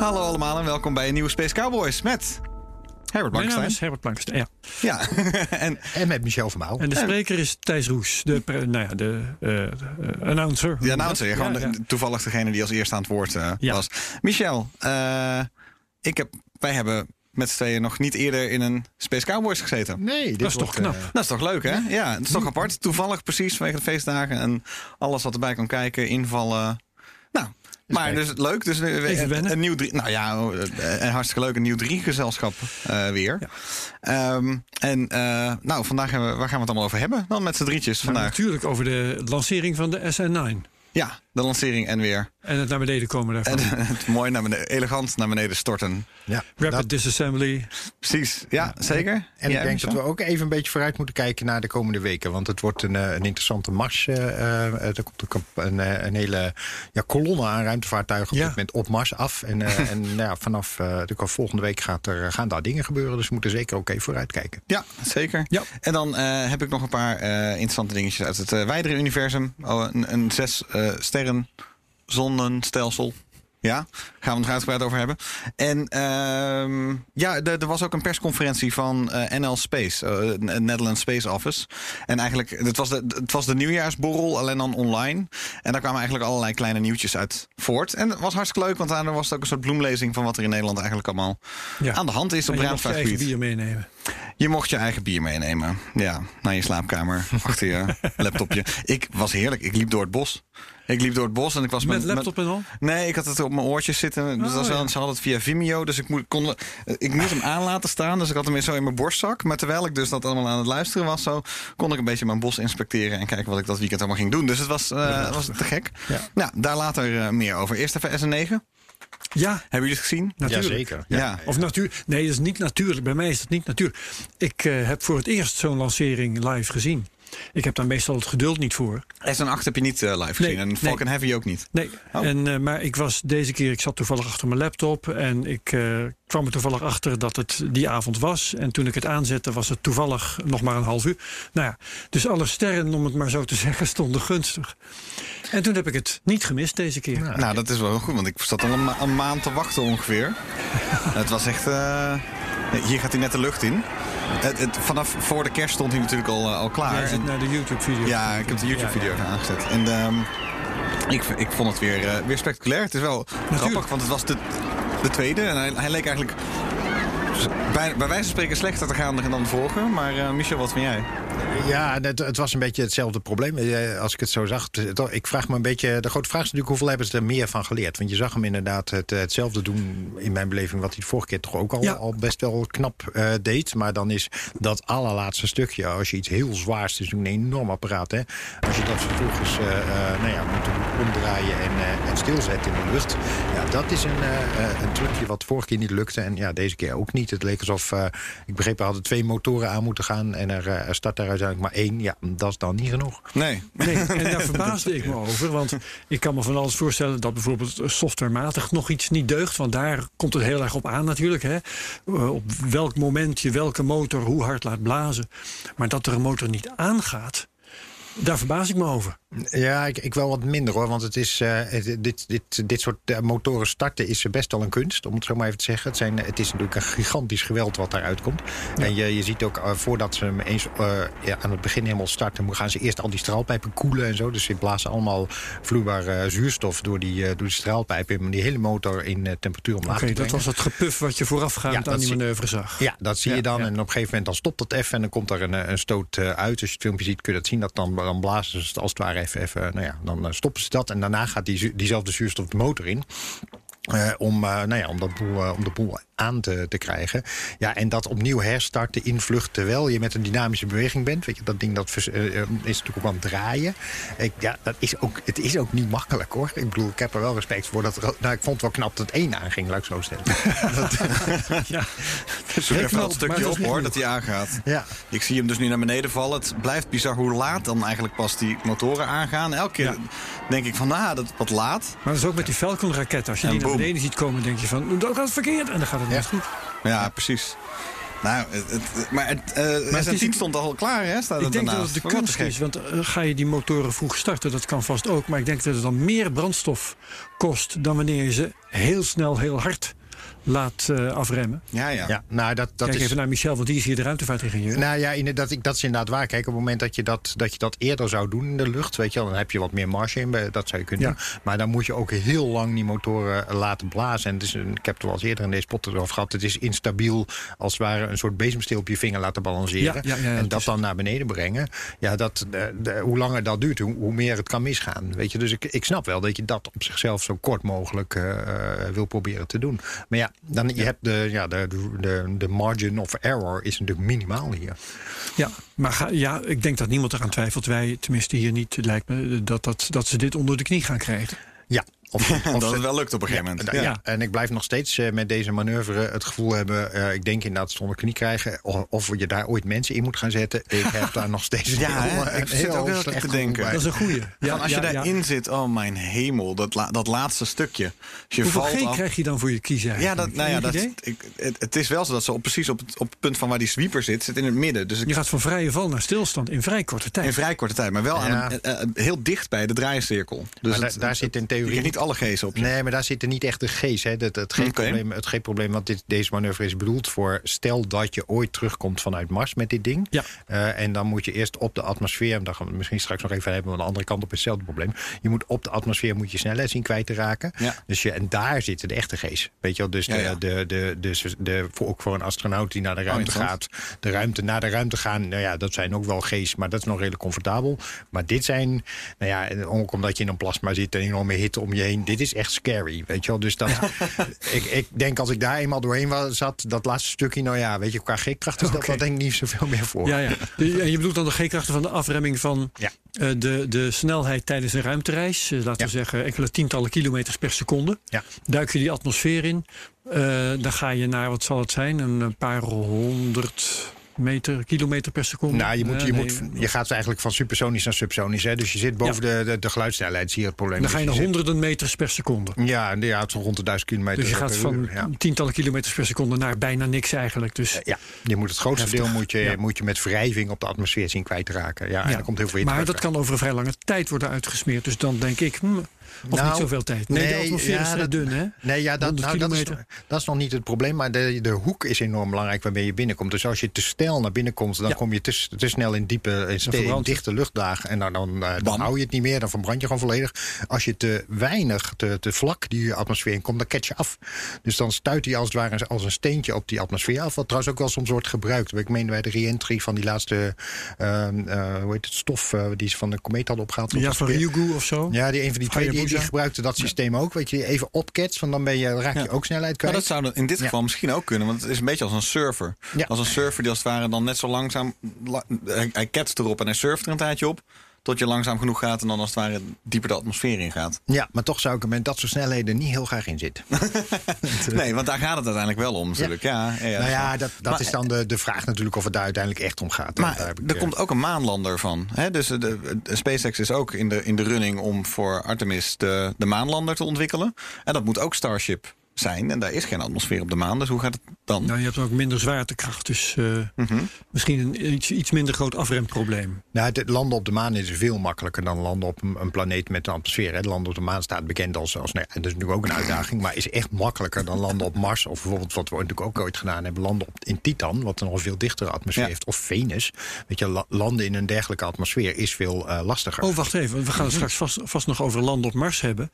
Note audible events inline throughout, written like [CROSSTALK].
Hallo allemaal en welkom bij een nieuwe Space Cowboys met Herbert Mijn naam Blankstein. is Herbert Blankstein. Ja. Ja, [LAUGHS] en En met Michel van Maal. En de spreker is Thijs Roes, de, pre- nou ja, de eh, eh, announcer. de announcer, ja, gewoon Ja, ja. de- toevallig degene die als eerste aan het woord eh, Ja. was. Michel, eh, ik heb, wij hebben met z'n tweeën nog niet eerder in een Space Cowboys gezeten. Nee, dit Dat is toch knap. Dat is toch leuk, hè? Ja, het is toch apart. Toevallig precies vanwege de feestdagen en alles wat erbij kan kijken, invallen. Nou, maar dus leuk. Dus nu Even een, een nieuw drie. Nou ja, eh, en hartstikke leuk. Een nieuw drie gezelschap eh, weer. Ehm, en eh, nou, vandaag hebben we, waar gaan we het allemaal over hebben? Dan met z'n drietjes Maar vandaag. natuurlijk over de lancering van de SN9. Ja, de lancering en weer. En het naar beneden komen daarvan. En het mooi naar beneden, elegant naar beneden storten. ja, Rapid dat- disassembly. Precies, ja, zeker. en Ja, ik denk dat we ook even een beetje vooruit moeten kijken naar de komende weken. Want het wordt een, eh, een interessante mars. eh, eh, er komt een, een, eh, een hele ja, kolonne aan ruimtevaartuigen op dit moment op Mars af. En, eh, [LAUGHS] en nou ja, vanaf eh, de volgende week gaat er, gaan daar dingen gebeuren. Dus we moeten zeker ook even vooruit kijken. Ja, zeker. Ja. En dan eh, heb ik nog een paar eh, interessante dingetjes uit het eh, wijdere universum. Oh, een, een zes eh, sterren zonnestelsel. Ja, gaan we het uitgebreid over hebben. En ehm, ja, er er was ook een persconferentie van eh, NL Space, eh, Netherlands Space Office. En eigenlijk, het was, de, het was de nieuwjaarsborrel, alleen dan online. En daar kwamen eigenlijk allerlei kleine nieuwtjes uit voort. En het was hartstikke leuk, want daardoor was het ook een soort bloemlezing van wat er in Nederland eigenlijk allemaal Ja. aan de hand is op ruimtevaartgebied. bier meenemen. Je mocht je eigen bier meenemen. Ja, naar je slaapkamer, achter je [LAUGHS] laptopje. Ik was heerlijk. Ik liep door het bos. Ik liep door het bos en ik was Met laptop en al? Nee, ik had het op mijn oortjes zitten. Dus Oh, ja. Ze hadden het via Vimeo. Dus ik, moet, kon, ik moest hem aan laten staan. Dus ik had hem weer zo in mijn borstzak. Maar terwijl ik dus dat allemaal aan het luisteren was, zo, kon ik een beetje mijn bos inspecteren. En kijken wat ik dat weekend allemaal ging doen. Dus het was, eh, was te gek. Ja. Nou, daar later eh, meer over. Eerst even SN9. Ja, Hebben jullie het gezien? natuurlijk. Jazeker. Ja. Of natuur. Nee, dat is niet natuurlijk. Bij mij is dat niet natuurlijk. Ik eh, heb voor het eerst zo'n lancering live gezien. Ik heb daar meestal het geduld niet voor. SN8 heb je niet eh, live gezien. Nee, en Falcon Heavy ook niet. Nee, Oh. en, eh, maar ik was deze keer, ik zat toevallig achter mijn laptop en ik eh, kwam er toevallig achter dat het die avond was. En toen ik het aanzette, was het toevallig nog maar een half uur. Nou ja, dus alle sterren, om het maar zo te [LAUGHS] zeggen, stonden gunstig. En toen heb ik het niet gemist deze keer. Nou, dat is wel goed, want ik zat al een, ma- een maand te wachten ongeveer. [LAUGHS] het was echt. hier gaat hij net de lucht in. Het, het- vanaf voor de kerst stond hij natuurlijk al, eh, al klaar. Zit En- naar de YouTube-video. ja, ik heb de YouTube-video Ja, ja. aangezet. En ehm, ik, ik vond het weer, eh, weer spectaculair. Het is wel grappig, want het was de, de tweede. En hij, hij leek eigenlijk bij, bij wijze van spreken slechter te gaan dan de vorige. Maar eh, Michel, wat vind jij? Ja, het, het was een beetje hetzelfde probleem. Eh, Als ik het zo zag. Ik vraag me een beetje. De grote vraag is natuurlijk hoeveel hebben ze er meer van geleerd? Want je zag hem inderdaad het, hetzelfde doen in mijn beleving. wat hij de vorige keer toch ook al, Ja. al best wel knap eh, deed. Maar dan is dat allerlaatste stukje. Als je iets heel zwaars. Het is een enorm apparaat. Hè, als je dat vervolgens eh, eh, nou ja, moet omdraaien en, eh, en stilzetten in de lucht. Ja, dat is een, eh, eh, een trucje wat vorige keer niet lukte. En ja, deze keer ook niet. Het leek alsof. eh, ik begreep, er hadden twee motoren aan moeten gaan. En er, eh, er start daar uiteindelijk maar één. Ja, dat is dan niet genoeg. Nee. Nee, en daar [LAUGHS] verbaasde ik me over. Want ik kan me van alles voorstellen dat bijvoorbeeld softwarematig nog iets niet deugt. Want daar komt het heel erg op aan natuurlijk. Hè. Eh, Op welk moment je welke motor hoe hard laat blazen. Maar dat er een motor niet aangaat, daar verbaas ik me over. Ja, ik, ik wel wat minder hoor. Want het is, eh, dit, dit, dit soort eh, motoren starten is best wel een kunst, om het zo maar even te zeggen. Het, zijn, het is natuurlijk een gigantisch geweld wat daaruit komt. En je, je ziet ook, eh, voordat ze hem eens ja, aan het begin helemaal starten, gaan ze eerst al die straalpijpen koelen en zo. Dus ze blazen allemaal vloeibare zuurstof door die, door die straalpijpen om die hele motor in temperatuur omlaag Oké, te dat brengen. was het gepuf wat je voorafgaand Ja, aan dat die manoeuvre zag. Ja, dat zie je dan. En op een gegeven moment dan stopt het even. En dan komt er een, een stoot uit. Als je het filmpje ziet, kun je dat zien. Dat dan, dan blazen ze het als het ware even. even nou ja, dan eh, stoppen ze dat. En daarna gaat die, diezelfde zuurstof de motor in. Eh, om, eh, nou ja, om, dat boel, eh, om de boel aan te, te krijgen. Ja, en dat opnieuw herstarten in vlucht terwijl je met een dynamische beweging bent. Weet je, dat ding dat is natuurlijk ook aan het draaien. Ik, ja, dat is ook, het is ook niet makkelijk hoor. Ik bedoel, ik heb er wel respect voor. Dat, nou, ik vond het wel knap dat het één aanging, laat ik zo stellen. [LAUGHS] Ja. Dus even knap, dat stukje dat op hoor, dat hij aangaat. Ja. Ik zie hem dus nu naar beneden vallen. Het blijft bizar hoe laat dan eigenlijk pas die motoren aangaan. Elke keer Ja. denk ik van, nou, dat is wat laat. Maar dat is ook met die Falcon-raket. Als je En die beneden ziet komen, denk je van, dat gaat verkeerd. En dan gaat het Ja. niet goed. Ja, precies. Nou, het, het- maar het, eh het SN10 is- stond al klaar, hè? Staat Ik het denk dat het de kunst gek. is, want eh, ga je die motoren vroeg starten, dat kan vast ook. Maar ik denk dat het dan meer brandstof kost dan wanneer je ze heel snel, heel hard laat eh, afremmen. Ja, ja. Ja, nou, dat, dat Kijk is... even naar Michel, want die is hier de ruimtevaartingenieur. Nou ja, inderdaad, ik, dat is inderdaad waar. Kijk, op het moment dat je dat, dat je dat eerder zou doen in de lucht, weet je wel, dan heb je wat meer marge in. bij- Dat zou je kunnen Ja. doen. Maar dan moet je ook heel lang die motoren eh, laten blazen. En het is een, ik heb het wel eens eerder in deze pot erover gehad. Het is instabiel, als het ware een soort bezemsteel op je vinger laten balanceren. Ja, ja, ja, en dat dan naar beneden brengen. Ja, dat, de, de- hoe langer dat duurt, hoe, hoe meer het kan misgaan. Weet je, dus ik, ik snap wel dat je dat op zichzelf zo kort mogelijk eh, eh, wil proberen te doen. Maar ja, dan, je hebt de, ja, de, de, de margin of error is natuurlijk minimaal hier. Ja, maar ga, ja, ik denk dat niemand eraan twijfelt. Wij, tenminste hier niet, lijkt me, dat, dat, dat ze dit onder de knie gaan krijgen. Ja, of, [LAUGHS] of dat ze- het wel lukt op een gegeven moment. ja, Ja. Ja. en ik blijf nog steeds eh, met deze manoeuvre het gevoel hebben... eh, ik denk inderdaad zonder knie krijgen... of, of je daar ooit mensen in moet gaan zetten. Ik heb daar nog steeds [LAUGHS] Ja, heel, hè? Ik zit ook heel slecht te denken. Dat is een goeie. Ja, als je ja, daarin ja. zit, oh mijn hemel, dat, la- dat laatste stukje. Als je Hoeveel valt af- krijg je dan voor je kiezer? Ja, dat, nou ja, dat, ik, het, het is wel zo dat ze op, precies op het, op het punt van waar die sweeper zit, zit in het midden. Dus ik, Je gaat van vrije val naar stilstand in vrij korte tijd. in vrij korte tijd, maar wel aan een, eh, eh, heel dicht bij de draaicirkel. Dus Maar het- daar- zit in theorie- niet alle G's op je. Nee, maar daar zitten niet echt de G's. Hè. Het, het. G-probleem, het G-probleem, want dit, deze manoeuvre is bedoeld voor... stel dat je ooit terugkomt vanuit Mars met dit ding. Ja. Eh, en dan moet je eerst op de atmosfeer... en daar gaan we misschien straks nog even hebben... want aan de andere kant op is hetzelfde probleem. Je moet op de atmosfeer moet je snelheid zien kwijt te raken. Ja. Dus je, en daar zitten de echte G's. Weet je wel? Dus, de, ja. De, de, dus de, voor, ook voor een astronaut die naar de ruimte gaat... de ruimte naar de ruimte gaan, nou ja, dat zijn ook wel G's... maar dat is nog redelijk comfortabel. Maar dit zijn, nou ja, ook omdat je in een plasma zit... en enorme hitte om je heen, dit is echt scary. Weet je wel? Dus dat, [LAUGHS] ik, ik denk als ik daar eenmaal doorheen was, zat, dat laatste stukje... nou ja, weet je, qua G-kracht is dat, dat denk ik niet zoveel meer voor. Ja, ja. [LAUGHS] De- en je bedoelt dan de G-krachten van de afremming van Ja. eh, de, de snelheid tijdens een ruimtereis. Eh, laten Ja. we zeggen enkele tientallen kilometers per seconde. Ja. Duik je die atmosfeer in. eh, dan ga je naar, wat zal het zijn, een paar honderd meter, kilometer per seconde. Nou, je, moet, je, nee, moet, je gaat eigenlijk van supersonisch naar subsonisch. Hè? Dus je zit boven de, de, de geluidssnelheid, zie je het probleem. Dan ga je Dus naar zit- honderden meters per seconde. Ja, ja, het is rond de duizend kilometer Dus je gaat van uur, ja. tientallen kilometers per seconde naar bijna niks eigenlijk. Dus, Ja, je moet het grootste Heftig. deel moet je, moet je met wrijving op de atmosfeer zien kwijtraken. Ja, en ja. komt heel veel maar dat kan over een vrij lange tijd worden uitgesmeerd. Dus dan denk ik, hm, of Nou, niet zoveel tijd. Nee, de atmosfeer ja, is dat- dun, hè? Nee, ja, dat, 100 nou, dat, is, dat is nog niet het probleem. Maar de, de hoek is enorm belangrijk waarmee je binnenkomt. Dus als je te snel naar binnen komt, dan Ja. kom je te, te snel in diepe, in, je. dichte luchtlagen. En dan, dan, eh, dan hou je het niet meer, dan verbrand je gewoon volledig. Als je te weinig, te, te vlak die atmosfeer in komt, dan catch je af. Dus dan stuit hij als het ware als een steentje op die atmosfeer af. Wat trouwens ook wel soms wordt gebruikt. Ik meen bij de re-entry van die laatste ehm, eh, hoe heet het, stof eh, die ze van de komeet hadden opgehaald. Ja, van Ryugu of zo. Ja, die een van die twee die, die Hayabusa. gebruikte dat systeem ook. Weet je, even opketst, van dan ben je, raak je ook snelheid Maar kwijt. dat zou in dit geval misschien ook kunnen, want het is een beetje als een surfer. Ja. Als een surfer die als het ware dan net zo langzaam, la- hij, hij ketst erop en hij surft er een tijdje op, tot je langzaam genoeg gaat en dan als het ware dieper de atmosfeer in gaat. Ja, maar toch zou ik er met dat soort snelheden niet heel graag in zitten. [LAUGHS] Nee, want daar gaat het uiteindelijk wel om natuurlijk. Ja. Ja, ja, nou ja, dat, dat Maar- is dan de, de vraag natuurlijk of het daar uiteindelijk echt om gaat. Maar Daar heb ik, er eh, komt ook een maanlander van. Hè? Dus de, de SpaceX is ook in de, in de running om voor Artemis de, de maanlander te ontwikkelen. En dat moet ook Starship zijn. En daar is geen atmosfeer op de maan. Dus hoe gaat het dan? Nou, je hebt ook minder zwaartekracht. Dus eh, Mhm. misschien een iets, iets minder groot afremprobleem. Nou, het landen op de maan is veel makkelijker dan landen op een, een planeet met een atmosfeer. Hè. Landen op de maan staat bekend als, als nou dat is natuurlijk ook een uitdaging, maar is echt makkelijker dan landen op Mars. Of bijvoorbeeld wat we natuurlijk ook ooit gedaan hebben, landen op, in Titan, wat een nog veel dichtere atmosfeer Ja. heeft. Of Venus. Weet je, la- landen in een dergelijke atmosfeer is veel eh, lastiger. Oh, wacht even. We gaan het straks vast, vast nog over landen op Mars hebben.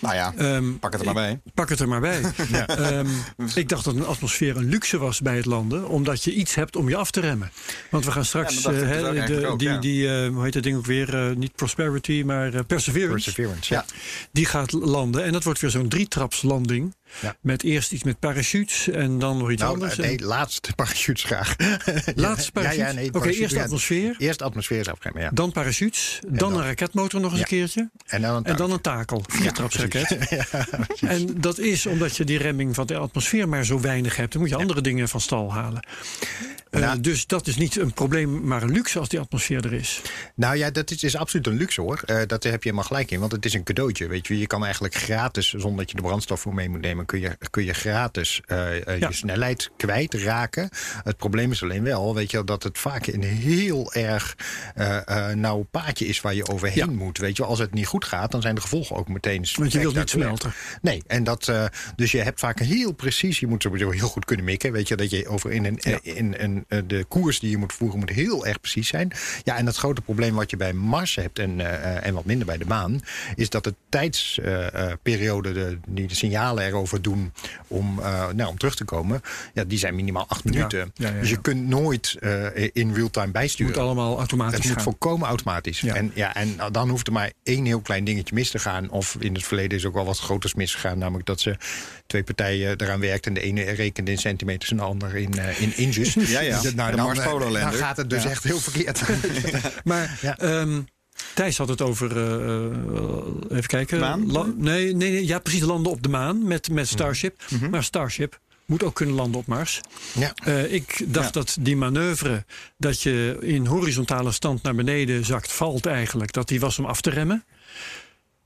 Nou ja, Ehm, pak het er maar bij. Pak het er maar bij. [LAUGHS] Ehm, ik dacht dat een atmosfeer een luxe was bij het landen, omdat je iets hebt om je af te remmen. Want we gaan straks Ja, eh, de, ook, die, ja. die eh, hoe heet dat ding ook weer? Eh, niet Prosperity, maar Perseverance. Perseverance, ja. Die gaat landen en dat wordt weer zo'n drietrapslanding. Ja. Met eerst iets met parachutes en dan nog iets Nou, anders. nee, laatst parachutes graag. Laatste [LAUGHS] parachute? Ja, ja, nee, Oké, eerst atmosfeer. Eerst atmosfeer afremmen, ja. Dan parachutes, dan, dan- een raketmotor nog eens een keertje. En dan een En dan een takel, viertrapsraket. [LAUGHS] en dat is omdat je die remming van de atmosfeer maar zo weinig hebt. Dan moet je andere dingen van stal halen. Eh, dus dat is niet een probleem, maar een luxe als die atmosfeer er is. Nou ja, dat is, is absoluut een luxe hoor. Eh, dat heb je helemaal gelijk in, want het is een cadeautje. Weet je. je kan eigenlijk gratis, zonder dat je de brandstof voor mee moet nemen, kun je, kun je gratis eh, Ja. je snelheid kwijtraken. Het probleem is alleen wel, weet je, dat het vaak een heel erg nauw paadje is waar je overheen Ja. moet. Weet je. Als het niet goed gaat, dan zijn de gevolgen ook meteen. Want je wilt niet smelten. Nee, en dat, dus je hebt vaak heel precies, je moet sowieso heel goed kunnen mikken. Weet je, dat je over in een, in een, eh, de koers die je moet voeren moet heel erg precies zijn. Ja, en het grote probleem wat je bij Mars hebt en, eh, eh, en wat minder bij de maan, is dat de tijdsperiode, de, die de signalen erover doen om, eh, nou, om terug te komen, ja, die zijn minimaal acht minuten. Ja, ja, ja, Dus je kunt nooit eh, in real-time Het bijsturen. moet allemaal automatisch Het moet gaan. volkomen automatisch. Ja. En, ja, en dan hoeft er maar één heel klein dingetje mis te gaan. Of in het verleden is ook wel wat groters misgegaan. Namelijk dat ze twee partijen eraan werkten. En de ene rekende in centimeters en de ander in, eh, in inches. [LAUGHS] Ja, ja. Dus, De dan, Mars eh, dan gaat het dus Ja. echt heel verkeerd. [LAUGHS] [LAUGHS] Maar Ja. ehm, Thijs had het over, eh, eh, even kijken. Maan? La- nee, nee, nee, ja, precies, landen op de maan met, met Starship. Maar Starship moet ook kunnen landen op Mars. ja. Eh, ik dacht Ja. dat die manoeuvre, dat je in horizontale stand naar beneden zakt, valt eigenlijk, dat die was om af te remmen.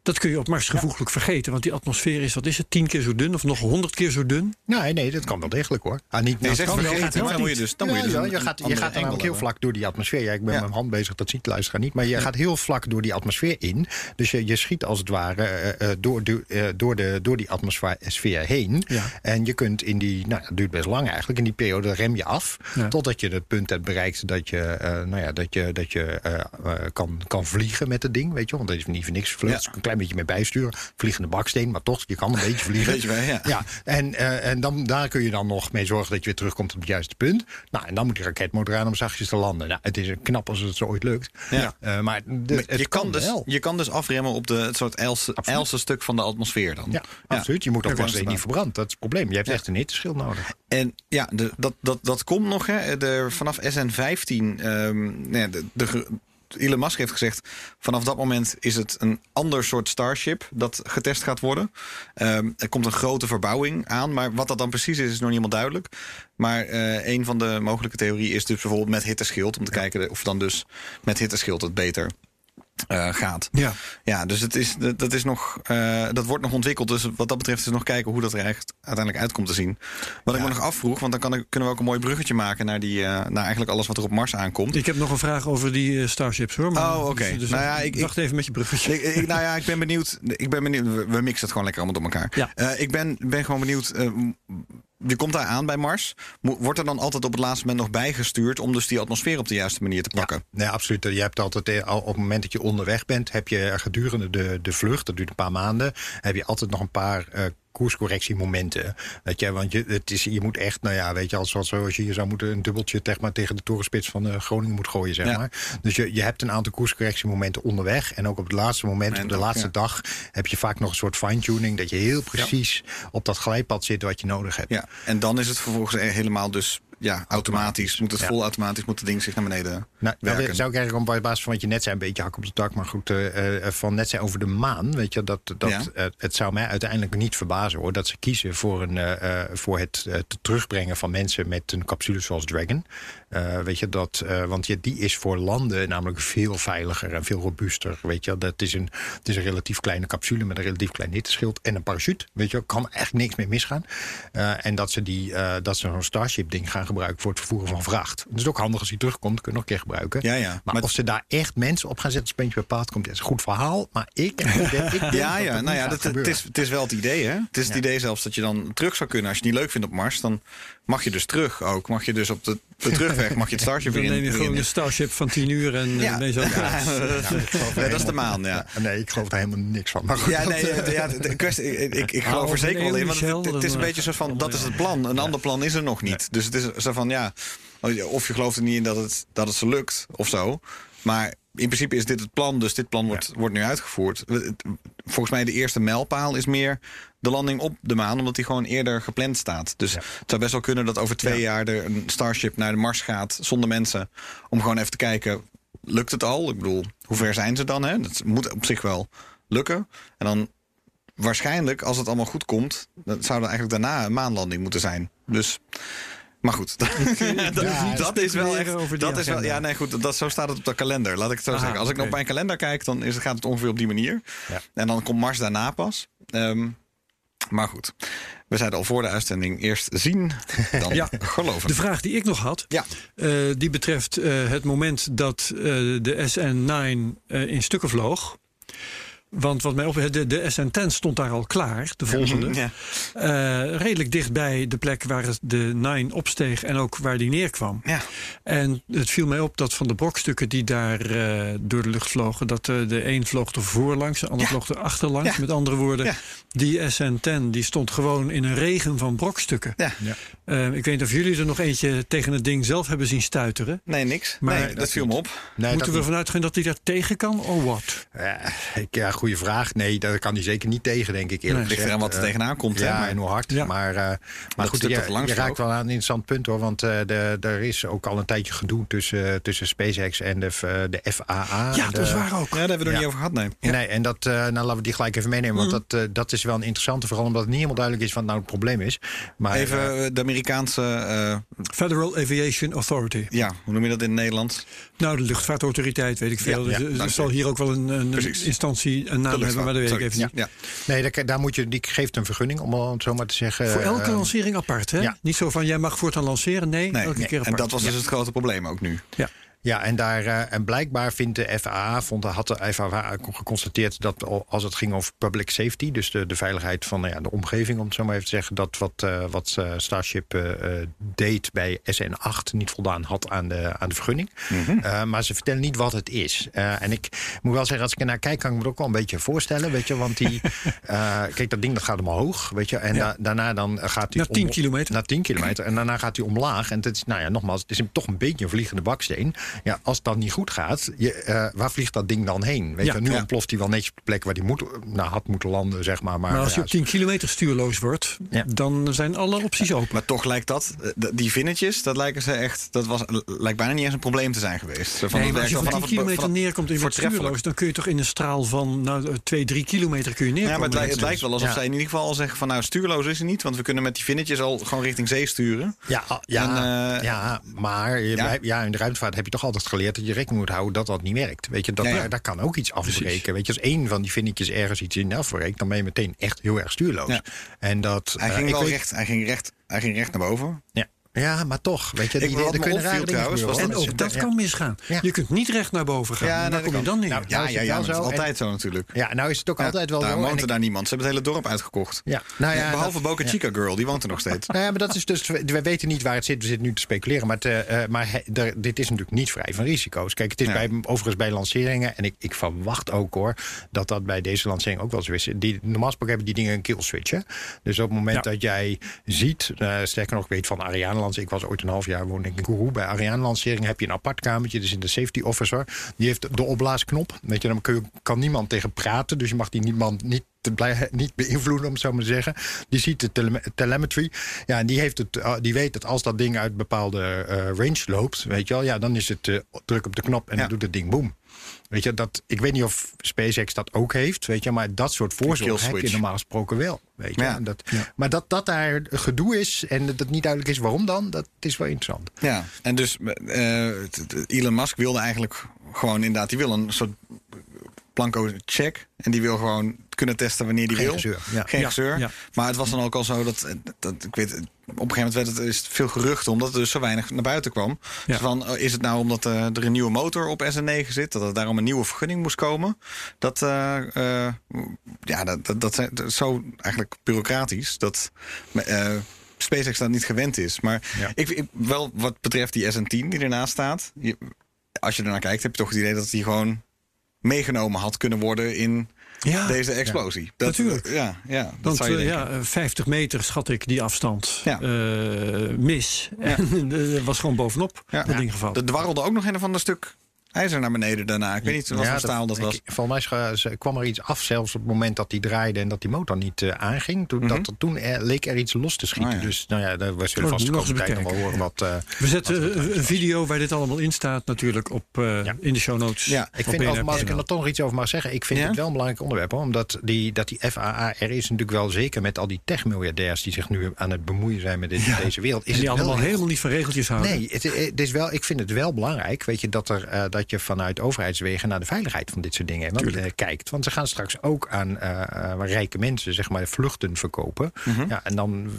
Dat kun je op Mars gevoeglijk vergeten, want die atmosfeer is, wat is het, tien keer zo dun of nog honderd keer zo dun? Nee, nee, dat kan wel degelijk hoor. Ah, niet, Nee, vergeten, maar dan moet je dus, dan moet je Ja, dus ja, een- je gaat, je gaat ook heel vlak door die atmosfeer. Ja, ik ben Ja. met mijn hand bezig, dat ziet de luisteraar niet. Maar je gaat heel vlak door die atmosfeer in. Dus je, je schiet als het ware eh, eh, door, door, eh, door, de, door die atmosfeer heen. Ja. En je kunt in die, nou dat duurt best lang eigenlijk, in die periode rem je af. Ja. Totdat je het punt hebt bereikt dat je, eh, nou ja, dat je, dat je eh, eh, kan, kan vliegen met het ding. Weet je, want dat is niet voor niks vlucht. Een klein beetje mee bijsturen. Vliegende baksteen, maar toch, je kan een beetje [LAUGHS] vliegen. Je wel, ja. Ja, en, eh, en dan, daar kun je dan nog mee zorgen dat je weer terugkomt op het juiste punt. Nou, en dan moet die raketmotor aan om zachtjes te landen. Nou, het is knap als het zo ooit lukt. Ja. Eh, maar de, Maar het je, kan dus, wel. je kan dus afremmen op de, het soort else, stuk van de atmosfeer dan. Ja, absoluut. Je moet ook dat is niet verbrand. Dat is het probleem. Je hebt echt een hitteschild nodig. En ja, de, dat, dat, dat komt nog. Hè. De, vanaf SN15, ehm, ja, de, de, Elon Musk heeft gezegd... vanaf dat moment is het een ander soort Starship dat getest gaat worden. Ehm, er komt een grote verbouwing aan, maar wat dat dan precies is, is nog niet helemaal duidelijk. Maar eh, een van de mogelijke theorieën is dus bijvoorbeeld met hitteschild... om te kijken of dan dus met hitteschild het beter eh, gaat. Ja. Ja, dus het is, dat, is nog, eh, dat wordt nog ontwikkeld. Dus wat dat betreft is nog kijken hoe dat er echt uiteindelijk uitkomt te zien. Wat ik me nog afvroeg, want dan kan ik, kunnen we ook een mooi bruggetje maken naar, die, eh, naar eigenlijk alles wat er op Mars aankomt. Ik heb nog een vraag over die Starships hoor. Maar, Oh, oké. Dus, dus Nou ja, ik- wacht even met je bruggetje. Ik, ik- nou ja, ik ben benieuwd. Ik ben benieuwd we, we mixen het gewoon lekker allemaal door elkaar. Ja. Ik ben, ben gewoon benieuwd. Je komt daar aan bij Mars. Wordt er dan altijd op het laatste moment nog bijgestuurd om dus die atmosfeer op de juiste manier te pakken? Nee, absoluut. Je hebt altijd, eh, op het moment dat je onderweg bent, heb je gedurende de, de vlucht, dat duurt een paar maanden, heb je altijd nog een paar eh, koerscorrectiemomenten. Weet je, want je, het is, je moet echt, nou ja, weet je, als, als, als je hier zou moeten een dubbeltje zeg maar, tegen de torenspits van eh, Groningen moet gooien, zeg Ja. maar. Dus je, je hebt een aantal koerscorrectiemomenten onderweg. En ook op het laatste moment, op de laatste ja. dag, heb je vaak nog een soort fine-tuning. Dat je heel precies op dat glijpad zit wat je nodig hebt. Ja. En dan is het vervolgens e- helemaal dus ja, automatisch. Moet het Ja. vol automatisch moet het ding zich naar beneden Nou, werken. zou ik eigenlijk op basis van wat je net zei, een beetje hak op de tak, maar goed, eh, eh, van net zei over de maan, weet je, dat, dat Ja. eh, het zou mij uiteindelijk niet verbazen hoor, dat ze kiezen voor, een, voor het te terugbrengen van mensen met een capsule zoals Dragon. Eh, weet je, dat, eh, want ja, die is voor landen namelijk veel veiliger en veel robuuster. Weet je, dat is een, het is een relatief kleine capsule met een relatief klein hitteschild en een parachute. Weet je, kan eigenlijk niks mee misgaan. Eh, en dat ze, die, dat ze zo'n Starship-ding gaan gebruiken voor het vervoeren van vracht. Dat is ook handig als hij terugkomt, kun je nog een keer gebruiken. Ja, ja. Maar, Maar- of ze daar echt mensen op gaan zetten, als puntje bij paard komt, dat is een goed verhaal. Maar ik, ik, denk- ik denk [LAUGHS] Ja, ja, nou ja, dat, het, is, het is wel het idee, hè? Het is het idee zelfs dat je dan terug zou kunnen. Als je het niet leuk vindt op Mars, dan mag je dus terug ook. Mag je dus op de, de terugweg, mag je het Starship Dan weer in. neem je gewoon een Starship van 10 uur en Ja. ja. ben je zo klaar. [LAUGHS] Ja, dat is de maan, ja. Nee, ik geloof er helemaal niks van. Maar goed, Ja, nee, eh, ja, de, kwestie, ik, ik, ik geloof er zeker wel in. Want het, het is een dan, beetje zo van, eh, dat is het plan. Een ander plan is er nog niet. Dus het is zo van, ja, of je gelooft er niet in dat het, dat het ze lukt of zo. Maar in principe is dit het plan, dus dit plan wordt, wordt nu uitgevoerd. Volgens mij de eerste mijlpaal is meer de landing op de maan, omdat die gewoon eerder gepland staat. Dus het zou best wel kunnen dat over twee jaar er een Starship naar de Mars gaat zonder mensen. Om gewoon even te kijken, lukt het al? Ik bedoel, hoe ver zijn ze dan? Hè? Dat moet op zich wel lukken. En dan waarschijnlijk, als het allemaal goed komt, dan zou er eigenlijk daarna een maanlanding moeten zijn. Dus, maar goed, [LAUGHS] dat, [LAUGHS] dat is wel echt. Dat is wel, ja, nee, goed. Dat, zo staat het op de kalender. Laat ik het zo Aha, zeggen. Als ik oké. op mijn kalender kijk, dan is, gaat het ongeveer op die manier. Ja. En dan komt Mars daarna pas. Ehm, maar goed, we zeiden al voor de uitzending: eerst zien, dan [LAUGHS] Ja. geloven. De vraag die ik nog had, Ja. eh, die betreft eh, het moment dat eh, de SN9 eh, in stukken vloog. Want wat mij op, de, de SN10 stond daar al klaar, de volgende. Ja. Eh, redelijk dichtbij de plek waar het de 9 opsteeg en ook waar die neerkwam. Ja. En het viel mij op dat van de brokstukken die daar eh, door de lucht vlogen, dat eh, de een vloog er voorlangs, de ander Ja. vloog er achterlangs. Ja. Met andere woorden, Ja. die SN10 die stond gewoon in een regen van brokstukken. Ja. Eh, ik weet niet of jullie er nog eentje tegen het ding zelf hebben zien stuiteren. Nee, niks. Maar nee, dat dat viel me op. Nee, Moeten we niet. vanuit gaan dat hij daar tegen kan? Oh wat? Ja, ik- ja, goede vraag. Nee, daar kan hij zeker niet tegen, denk ik. Eerlijk Nee. Eraan wat er Eh, tegenaan komt. hè, Ja, maar- en hoe hard. Ja. Maar, eh, maar goed, je, dat langs je raakt vloog. wel aan een interessant punt hoor. Want eh, de, er is ook al een tijdje gedoe tussen, tussen SpaceX en de, de FAA. Ja, dat is waar ook. Ja, daar hebben we er Ja. niet over gehad, nee. Nee, en dat, eh, nou laten we die gelijk even meenemen. Want dat, eh, dat is wel een interessante, vooral omdat het niet helemaal duidelijk is wat nou het probleem is. Maar, Even de Amerikaanse, eh, Federal Aviation Authority. ja, hoe noem je dat in het Nederlands? Nou, de luchtvaartautoriteit weet ik veel. Ja, ja, Dus, er dank zal je. hier ook wel een, een Precies. Een naam hebben, maar dat weet ik even niet. Ja. nee, daar, daar moet je, die geeft een vergunning, om het zo maar te zeggen. Voor elke Eh, lancering apart, hè? ja. Niet zo van jij mag voortaan lanceren. Nee, Nee, elke nee. keer en apart. dat was dus het grote probleem ook nu. Ja. Ja, en, daar, eh, en blijkbaar vindt de FAA, vond, had de FAA geconstateerd dat al- als het ging over public safety, dus de, de veiligheid van nou ja, de omgeving, om het zo maar even te zeggen, dat wat, eh, wat eh, Starship deed bij SN8 niet voldaan had aan de, aan de vergunning. Eh, maar ze vertellen niet wat het is. En ik moet wel zeggen, als ik er naar kijk, kan ik me het ook wel een beetje voorstellen, weet je, want die, [LAUGHS] kijk, dat ding dat gaat omhoog, weet je, en Ja. da- daarna dan gaat hij Naar 10 kilometer. naar 10 kilometer. En daarna gaat hij omlaag. En het is, nou ja, nogmaals, het is toch een beetje een vliegende baksteen. Ja, als dat niet goed gaat, je, eh, waar vliegt dat ding dan heen? Weet Ja, je, nu ja. ontploft hij wel netjes op de plek waar hij moet, nou, had moeten landen, zeg maar. Maar, Maar als je ja, op 10 kilometer stuurloos wordt, Ja. dan zijn alle opties open. Maar toch lijkt dat, eh, die vinnetjes, dat lijken ze echt, dat was, lijkt bijna niet eens een probleem te zijn geweest. Van, Nee, maar als je al 10 vanaf het- kilometer neerkomt en je bent voortreffelijk. stuurloos, dan kun je toch in een straal van nou, 2, 3 kilometer kun je Ja, neerkomen. maar het, lijkt- het lijkt wel alsof Ja. zij in ieder geval al zeggen van nou stuurloos is hij niet, want we kunnen met die vinnetjes al gewoon richting zee sturen. Ja, ah, ja, En, eh, ja, maar je, ja. ja. ja, in de ruimtevaart heb je toch altijd geleerd dat je rekening moet houden dat dat niet werkt. Weet je, dat, Ja, ja. Daar, kan ook iets afbreken. Weet je, als één van die vinnetjes ergens iets in afbreekt, dan ben je meteen echt heel erg stuurloos. En dat, Hij eh, ging wel weet- recht, hij ging recht, hij ging recht naar boven. Ja. Ja, maar toch. Weet je, die, er kunnen rare trouwens, was En hoor. ook dat kan misgaan. Je kunt niet recht naar boven gaan. Ja, daar dat kom je dan neer. Nou, Ja, Nou ja, ja, altijd zo natuurlijk. Ja, nou is het ook altijd wel daar zo. woont er daar niemand. Ze hebben het hele dorp uitgekocht. Ja, nou ja, Behalve Boca. Chica Girl, die woont er nog steeds. Nou ja, maar dat is dus. We weten niet waar het zit. We zitten nu te speculeren. Maar, eh, eh, maar dit is natuurlijk niet vrij van risico's. Kijk, het is bij, overigens bij lanceringen. En ik, ik verwacht ook hoor. dat dat bij deze lancering ook wel zo is. Die, normaal gesproken hebben die dingen een kill switch. Dus op het moment dat jij ziet. eh, sterker nog, weet van Ariane Ik was ooit een half jaar woonde ik in Kourou. Bij Ariane lancering heb je een apart kamertje. Dus in de safety officer. Die heeft de opblaasknop. Weet je, dan kun je, kan niemand tegen praten. Dus je mag die niemand niet te [LAUGHS] niet beïnvloeden, om het zo maar te zeggen. Die ziet de tele telemetry. Ja, en die, heeft het, eh, die weet dat als dat ding uit bepaalde eh, range loopt, weet je wel, ja, dan is het eh, druk op de knop en Ja. dan doet het ding boom. Weet je, dat, ik weet niet of SpaceX dat ook heeft, weet je, maar dat soort voorzorg heb je normaal gesproken wel. Weet je, Ja. Dat, Maar dat, dat daar gedoe is en dat het niet duidelijk is waarom dan, dat is wel interessant. Ja, en dus eh, Elon Musk wilde eigenlijk gewoon inderdaad, die wil een soort blanco check. En die wil gewoon kunnen testen wanneer die Geen wil. gezeur, ja. Geen Ja, gezeur. ja. Maar het was dan ook al zo dat, dat ik weet, op een gegeven moment werd het is veel geruchten omdat er dus zo weinig naar buiten kwam. Ja. Dus van, eh, is het nou omdat eh, er een nieuwe motor op SN9 zit, dat er daarom een nieuwe vergunning moest komen? Dat, eh, eh, ja, dat, dat, dat, zijn- dat is zo eigenlijk bureaucratisch dat eh, SpaceX dat niet gewend is. Maar Ja. ik, ik, wel wat betreft die SN10 die ernaast staat, je- als je ernaar kijkt, heb je toch het idee dat die gewoon meegenomen had kunnen worden in Ja, deze explosie. Dat, natuurlijk. Ja, ja, dat Want zou je eh, ja, eh, 50 meter schat ik die afstand Ja. eh, mis. En [LAUGHS] was gewoon bovenop dat ding gevallen. Er dwarrelde ook nog een of ander stuk ijzer naar beneden daarna. Ik weet niet wat Ja, voor staal dat ik- was. Volgens mij kwam er iets af, zelfs op het moment dat die draaide en dat die motor niet eh, aanging. Toen, dat, toen er, leek er iets los te schieten. Oh, ja. Dus nou ja, daar was zullen vast nog eens komende tijd nog wel bekijken. horen wat. eh, We zetten wat een was. video waar dit allemaal in staat natuurlijk op, eh, Ja. in de show notes. Ja, Ik vind, over, als ik er toch nog iets over mag zeggen, ik vind Ja? het wel een belangrijk onderwerp. Hoor, omdat die, dat die FAA er is natuurlijk wel zeker met al die techmiljardairs die zich nu aan het bemoeien zijn met dit- deze wereld. Is En die het allemaal helemaal niet van regeltjes houden. Nee, het, het is wel, ik vind het wel belangrijk weet je, dat, er, eh, dat je vanuit overheidswegen naar de veiligheid van dit soort dingen want, eh, kijkt. Want ze gaan straks ook aan eh, eh, rijke mensen zeg maar, vluchten verkopen. Mhm. ja, en dan,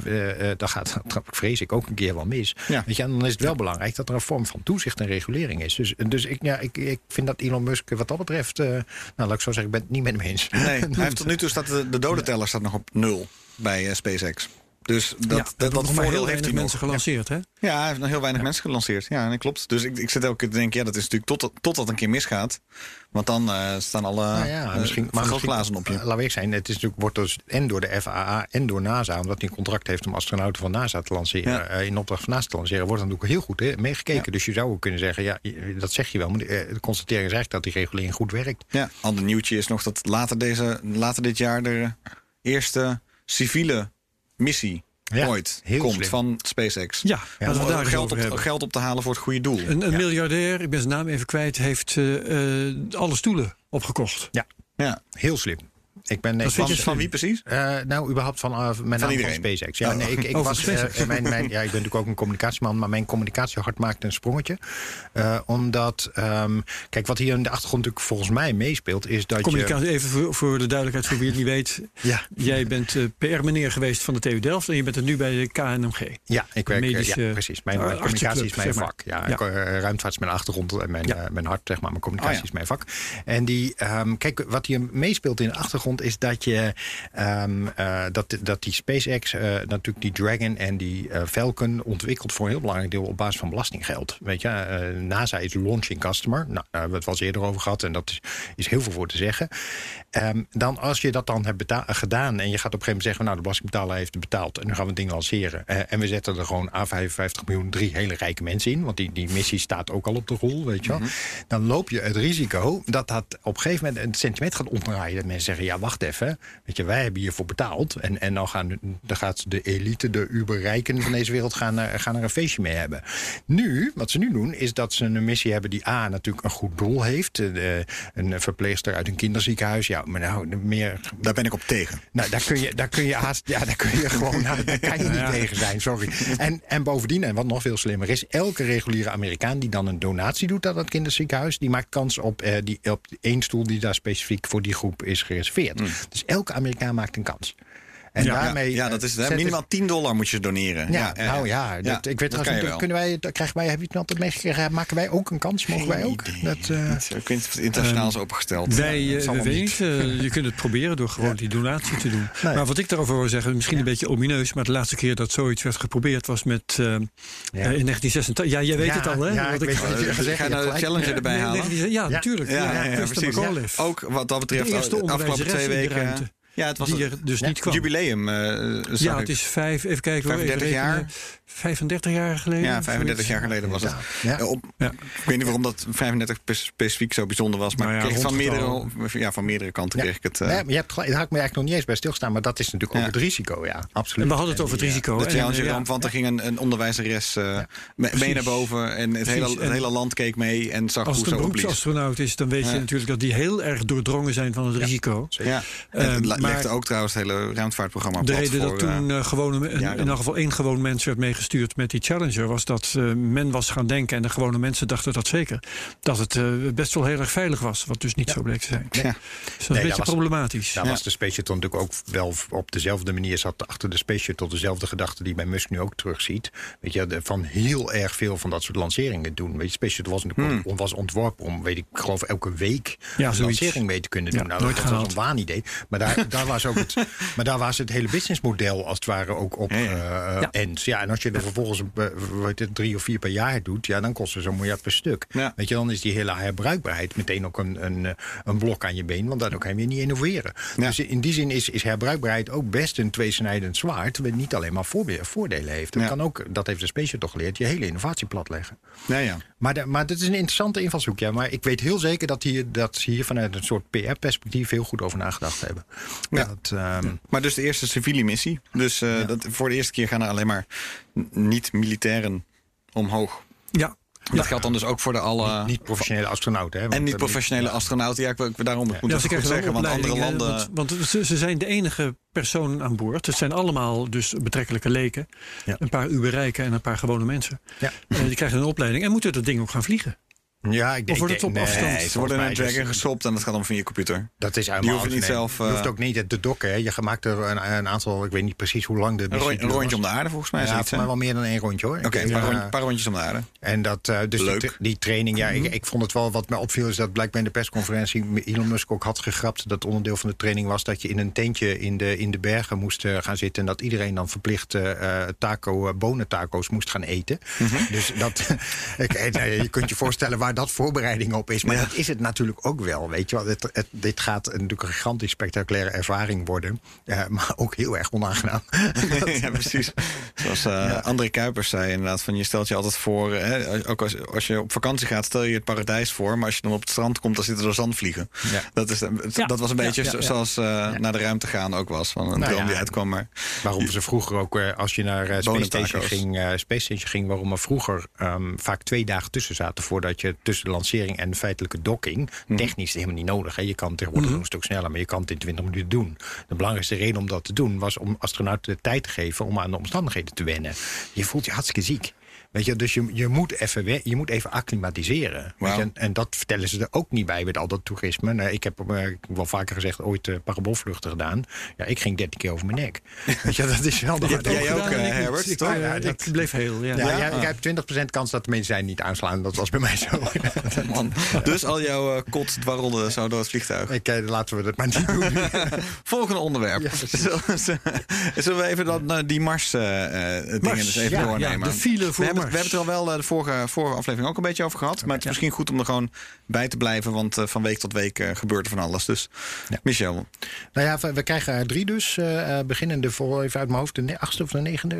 dan gaat dat vrees ik ook een keer wel mis. Ja. Weet je, en dan is het wel belangrijk dat er een vorm van toezicht en regulering is. Dus, dus ik, ja, ik, ik vind dat Elon Musk wat dat betreft, nou laat ik zo zeggen, ik ben het niet met hem eens. Nee, [LAUGHS] hij heeft tot nu toe staat de, de dodenteller staat nog op nul bij SpaceX. Dus dat, Ja, dat, dat, voordeel heel heeft weinig hij mensen nog. gelanceerd, hè? Ja, hij heeft nog heel weinig mensen gelanceerd. Ja, dat klopt. Dus ik, ik zit elke keer te denken, ja, dat is natuurlijk tot, tot dat een keer misgaat. Want dan eh, staan alle Nou ja, eh, misschien, maar misschien, op je. eh, Laat ik zijn, het is natuurlijk, wordt dus en door de FAA en door NASA, omdat hij een contract heeft om astronauten van NASA te lanceren, Ja. in opdracht van NASA te lanceren, wordt er natuurlijk heel goed hè, meegekeken. Ja. Dus je zou ook kunnen zeggen, ja, dat zeg je wel, maar de, eh, de constatering is eigenlijk dat die regulering goed werkt. Ja, ander nieuwtje is nog dat later, deze, later dit jaar de eerste civiele missie Ja, ooit heel komt slim. van SpaceX. Ja, Ja, om daar geld, op, geld op te halen voor het goede doel. Een, een Ja. miljardair, ik ben zijn naam even kwijt, heeft eh, eh, alle stoelen opgekocht. Ja. Heel slim. Ik ben, vind Van, je van wie precies? Eh, nou, überhaupt van, uh, met name iedereen? van SpaceX. Ja, Oh. nee, ik, ik Oh, van was, eh, mijn, mijn, ja, ik ben natuurlijk ook een communicatieman, maar mijn communicatiehart maakte een sprongetje. Eh, omdat, ehm, kijk, wat hier in de achtergrond natuurlijk volgens mij meespeelt, is dat je... Communicatie, even voor, voor de duidelijkheid, voor wie het niet weet. [LAUGHS] Ja, Jij bent eh, PR-meneer geweest van de TU Delft en je bent er nu bij de KNMG. Ja, ik werk, eh, Medische, ja, precies. Mijn, mijn communicatie is mijn vak. Ja, eh, ruimtevaart is mijn achtergrond en mijn, Ja. eh, mijn hart, zeg maar. Mijn communicatie Oh, ja. is mijn vak. En die, ehm, kijk, wat hier meespeelt in de achtergrond is dat je ehm, eh, dat, dat die SpaceX eh, natuurlijk die Dragon en die eh, Falcon ontwikkelt voor een heel belangrijk deel op basis van belastinggeld. Weet je, NASA is launching customer. Nou, daar hebben we het wel eens eerder over gehad en dat is, is heel veel voor te zeggen. Ehm, dan als je dat dan hebt gedaan en je gaat op een gegeven moment zeggen, nou de belastingbetaler heeft het betaald en nu gaan we het ding lanceren. En we zetten er gewoon A55 miljoen drie hele rijke mensen in, want die, die missie staat ook al op de rol, weet je wel. Dan loop je het risico dat dat op een gegeven moment een sentiment gaat omdraaien. Dat mensen zeggen, ja wacht even, weet je, wij hebben hiervoor betaald en, en dan, gaan, dan gaat de elite, de uberrijken van deze wereld gaan, er- gaan er een feestje mee hebben. Nu, wat ze nu doen, is dat ze een missie hebben die A natuurlijk een goed doel heeft. Eh, een verpleegster uit een kinderziekenhuis. Ja, maar nou, meer Daar ben ik op tegen. nou, daar kun je, daar kun je haast, ja, daar kun je gewoon, nou, daar kan je niet tegen zijn, sorry. En, en bovendien, en wat nog veel slimmer is, elke reguliere Amerikaan die dan een donatie doet aan dat kinderziekenhuis, die maakt kans op, eh, die, op één stoel die daar specifiek voor die groep is gereserveerd. Dus elke Amerikaan maakt een kans. En Ja, daarmee. ja, dat is het. ik- Minimaal 10 dollar moet je doneren. Ja, nou ja, dat, ik weet dat trouwens kan je niet, wel. kunnen wij, dat krijgen wij, heb je het altijd meegekregen, maken wij ook een kans? Mogen wij ook? Dat, eh, Niet. Ik of het internationaal is opengesteld. Wij, eh, we weten eh, je kunt het proberen door gewoon die donatie te doen. Maar wat ik daarover wil zeggen, misschien een beetje omineus, maar de laatste keer dat zoiets werd geprobeerd was met eh, eh, in 1986. Ja, jij weet Ja, het al, hè? ja, Wat ik Eh, gezegd Ga nou de gelijk. Challenger erbij halen? 19 ja, natuurlijk. Ja. Ook wat dat betreft, De afgelopen twee weken. Ja, het was die er dus niet kwam. jubileum. zag Ja, ik. het is vijf, even kijken hoor, even 35 jaar. rekenen. 35 jaar geleden. Ja, of 35 zoiets. jaar geleden was het. Ja. Eh, Op, Ja. Ik weet niet waarom dat 35 spe- specifiek zo bijzonder was, maar Nou ja, ik kreeg het van, meerdere, ja, van meerdere kanten kreeg ik het. eh, Nee, maar je hebt gelijk, daar had ik me eigenlijk nog niet eens bij stilstaan, maar dat is natuurlijk Ja. ook het risico, ja, absoluut. En we hadden het over het risico. de ramp, want er ging een, een onderwijzeres eh, me- mee naar boven en het hele, het hele land keek mee en zag Als hoe het een ze opliep. beroepsastronaut is, dan weet je natuurlijk dat die heel erg doordrongen zijn van het risico. Ja, en Ehm, het maar- legde ook trouwens het hele ruimtevaartprogramma De plat reden dat toen in elk geval één gewoon mens werd meegestuurd met die Challenger, was dat eh, men was gaan denken, en de gewone mensen dachten dat zeker, dat het eh, best wel heel erg veilig was. Wat dus niet zo bleek te zijn. ja. Dus dat is een beetje was- problematisch. Daar was de Space Shuttle natuurlijk ook wel op dezelfde manier zat achter de Space Shuttle dezelfde gedachte die bij Musk nu ook terugziet. Weet je, de- van heel erg veel van dat soort lanceringen doen. Weet je, Space Shuttle was on- was ontworpen om, weet ik, geloof elke week Ja, een lancering mee te kunnen Ja, doen. nou, nooit dat was gehaald. een waanidee. Maar daar, daar was ook het, [LAUGHS] maar daar was het hele businessmodel als het ware ook op Ja, ja. eh, Ja. end. Ja, en als je er vervolgens eh, weet het, drie of vier per jaar doet, ja, dan kost het zo'n miljard per stuk. Ja. Weet je, dan is die hele herbruikbaarheid meteen ook een, een, eh, een blok aan je been, want daardoor kan je weer niet innoveren. Ja. Dus in die zin is, is herbruikbaarheid ook best een tweesnijdend zwaard, wat niet alleen maar voordelen heeft. Het Ja. kan ook, dat heeft de Space toch geleerd, je hele innovatie platleggen. Ja, ja. Maar, de- maar dit is een interessante invalshoek. Ja. Maar ik weet heel zeker dat, hier, dat ze hier vanuit een soort PR-perspectief heel goed over nagedacht hebben. Ja. Dat, ehm, Maar dus de eerste civiele missie. Dus eh, dat, voor de eerste keer gaan er alleen maar niet-militairen omhoog. Ja. Dat geldt dan dus ook voor de alle... niet professionele astronauten. Hè, want, en niet professionele astronauten. Ja, ik, wil- ik daarom moet Ja, goed wel zeggen. Want andere landen... Want, want ze, ze zijn de enige personen aan boord. Het zijn allemaal dus betrekkelijke leken. Ja. Een paar uberrijken en een paar gewone mensen. Ja. Eh, die krijgen een opleiding en moeten dat ding ook gaan vliegen. Ja, ik denk, Of wordt het ik op afstand? nee, Nee, ze worden in een Dragon gestopt en dat gaat dan van je computer. Dat is Die helemaal hoeven niet nee. zelf, Je hoeft eh, ook niet te dokken. Hè. Je maakt er een, een aantal, ik weet niet precies hoe lang de Een, rond- rondje om de aarde volgens mij. Ja, zoiets, hè? mij wel meer dan één rondje hoor. Oké, Ik- een paar, ja, rond- paar rondjes om de aarde. En dat, eh, dus die, Leuk. die training, ja, Mhm. ik, ik vond het wel wat mij opviel, is dat blijkbaar in de persconferentie Elon Musk ook had gegrapt dat onderdeel van de training was dat je in een tentje in de, in de bergen moest eh, gaan zitten en dat iedereen dan verplicht eh, eh, taco, eh, bonentaco's moest gaan eten. Mhm. Dus dat, [LAUGHS] ik, eh, je kunt je voorstellen waar dat voorbereiding op is, maar Ja. dat is het natuurlijk ook wel. Weet je wel, het, het- dit gaat natuurlijk een gigantisch spectaculaire ervaring worden, eh, maar ook heel erg onaangenaam. [LAUGHS] ja, precies. Zoals eh, André Kuipers zei inderdaad, van je stelt je altijd voor, eh, hè, ook als, als je op vakantie gaat, stel je het paradijs voor, maar als je dan op het strand komt, dan zitten er zandvliegen. Ja. Dat, is, dat was een beetje ja, zo- ja. zoals eh, naar de ruimte gaan ook was, van een Nou droom ja. die uitkwam. Maar Waarom ze vroeger ook, eh, als je naar eh, Space. Station ging, eh, Space Station ging, waarom er vroeger ehm, vaak twee dagen tussen zaten voordat je tussen de lancering en de feitelijke docking. Mhm. Technisch helemaal niet nodig. Hè. Je kan tegenwoordig nog een stuk sneller, maar je kan het in 20 minuten doen. De belangrijkste reden om dat te doen was om astronauten de tijd te geven om aan de omstandigheden te wennen. Je voelt je hartstikke ziek. Weet je, dus je, je, moet even je moet even acclimatiseren. Je, en, dat vertellen ze er ook niet bij met al dat toerisme. Nou, ik heb eh, wel vaker gezegd ooit eh parabolvluchten gedaan. Ja, ik ging 13 keer over mijn nek. [LAUGHS] Weet je, dat is wel de jij ook, eh. Herbert, Ik, toch? eh, Ja, dat- bleef heel. Ja. Ja, ik heb 20% kans dat de medicijnen niet aanslaan. Dat was bij mij zo. [LAUGHS] man, dus al jouw uh, kot dwarrelde zo door het vliegtuig. ik, eh, laten we dat maar niet doen. [LAUGHS] Volgende onderwerp. Zullen we even dat, eh, die Mars-dingen Mars, dus even doornemen? ja, de file voor we hebben, het er al wel eh, de vorige, vorige aflevering ook een beetje over gehad. Maar het is misschien goed om er gewoon bij te blijven. Want eh, van week tot week eh, gebeurt er van alles. Dus Ja. Michel. nou ja, we, we krijgen er drie dus. eh, beginnende voor, even uit mijn hoofd, de achtste of de negende.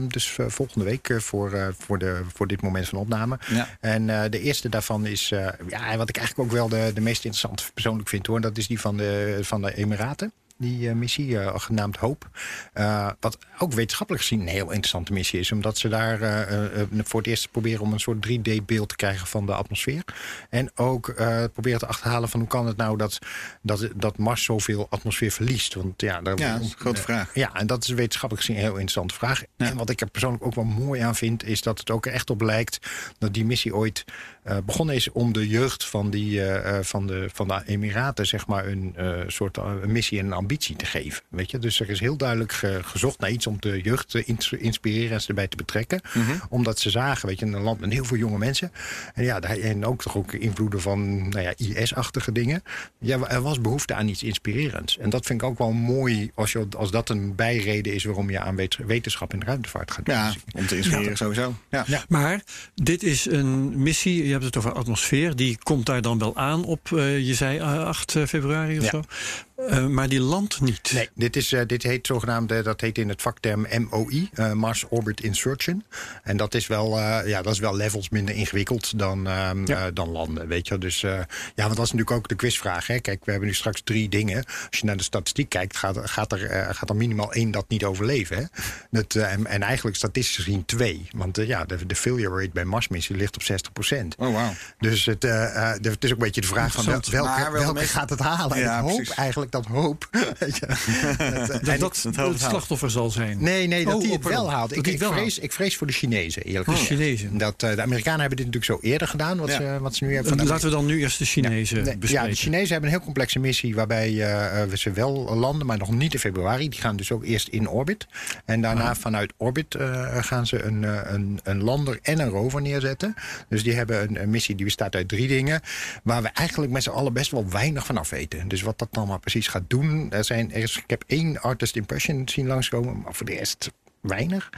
eh, dus volgende week voor, voor, de, voor dit moment van opname. Ja. En de eerste daarvan is, ja, wat ik eigenlijk ook wel de, de meest interessante persoonlijk vind hoor. Dat is die van de, van de Emiraten. Die eh, missie, eh, genaamd Hope. Eh, wat ook wetenschappelijk gezien een heel interessante missie is. Omdat ze daar voor het eerst proberen om een soort 3D-beeld te krijgen van de atmosfeer. En ook proberen te achterhalen van hoe kan het nou dat, dat, dat Mars zoveel atmosfeer verliest. Want ja, daar, Ja, dat is een grote vraag. ja, en dat is wetenschappelijk gezien een heel interessante vraag. En wat ik er persoonlijk ook wel mooi aan vind, is dat het ook echt op lijkt dat die missie ooit begonnen is om de jeugd van, die, eh, eh, van, de, van de Emiraten, zeg maar, een eh, soort eh, een missie en een ambitie te geven. Weet je? Dus er is heel duidelijk ge- gezocht naar iets om de jeugd te ins- inspireren en ze erbij te betrekken. Mhm. Omdat ze zagen, weet je, een land met heel veel jonge mensen. En ja, daar, en ook toch ook invloeden van nou ja, IS-achtige dingen. Ja, er was behoefte aan iets inspirerends. En dat vind ik ook wel mooi als, je, als dat een bijreden is waarom je aan wet- wetenschap en ruimtevaart gaat doen. Ja, om te inspireren sowieso. Ja. Ja. Maar dit is een missie, hebt het over atmosfeer, die komt daar dan wel aan op, eh, je zei eh, 8 februari of Ja. zo. Eh, maar die landt niet. Nee, dit, is, eh, dit heet zogenaamd, eh, dat heet in het vakterm MOI, eh, Mars Orbit Insertion. En dat is wel, eh, ja, dat is wel levels minder ingewikkeld dan, ehm, Ja. eh, dan landen, weet je. Dus eh, ja, want dat is natuurlijk ook de quizvraag. Hè. Kijk, we hebben nu straks drie dingen. Als je naar de statistiek kijkt, gaat, gaat, er, eh, gaat er minimaal één dat niet overleven. Hè. Dat, eh, en, en eigenlijk statistisch gezien twee. Want ja, de, de failure rate bij Marsmissie ligt op 60% Oh, wauw. Dus het, de- het is ook een beetje de vraag van welke, welke gaat het halen? En Ja, ik hoop precies. eigenlijk dat hoop. [LAUGHS] weet je, [LAUGHS] dat, eh, Dat en dat dat het slachtoffer zal zijn. Nee, nee, dat Oh, hij oh, het wel haalt. Dat Ik, hij ik, wel vrees, ik vrees voor de Chinezen, eerlijk Oh, gezegd. Chinezen. Dat, eh, de Amerikanen hebben dit natuurlijk zo eerder gedaan, wat, Ja. ze, wat ze nu hebben. De- Laten we dan nu eerst de Chinezen bespreken. ja, de Chinezen hebben een heel complexe missie waarbij eh, we ze wel landen, maar nog niet in februari. Die gaan dus ook eerst in orbit. En daarna vanuit orbit eh, gaan ze een, eh, een, een lander en een rover neerzetten. Dus die hebben een, een missie die bestaat uit drie dingen, waar we eigenlijk met z'n allen best wel weinig van af weten. Dus wat dat dan maar precies gaat doen. Er zijn, er ik heb één artist impression zien langskomen, maar voor de rest weinig.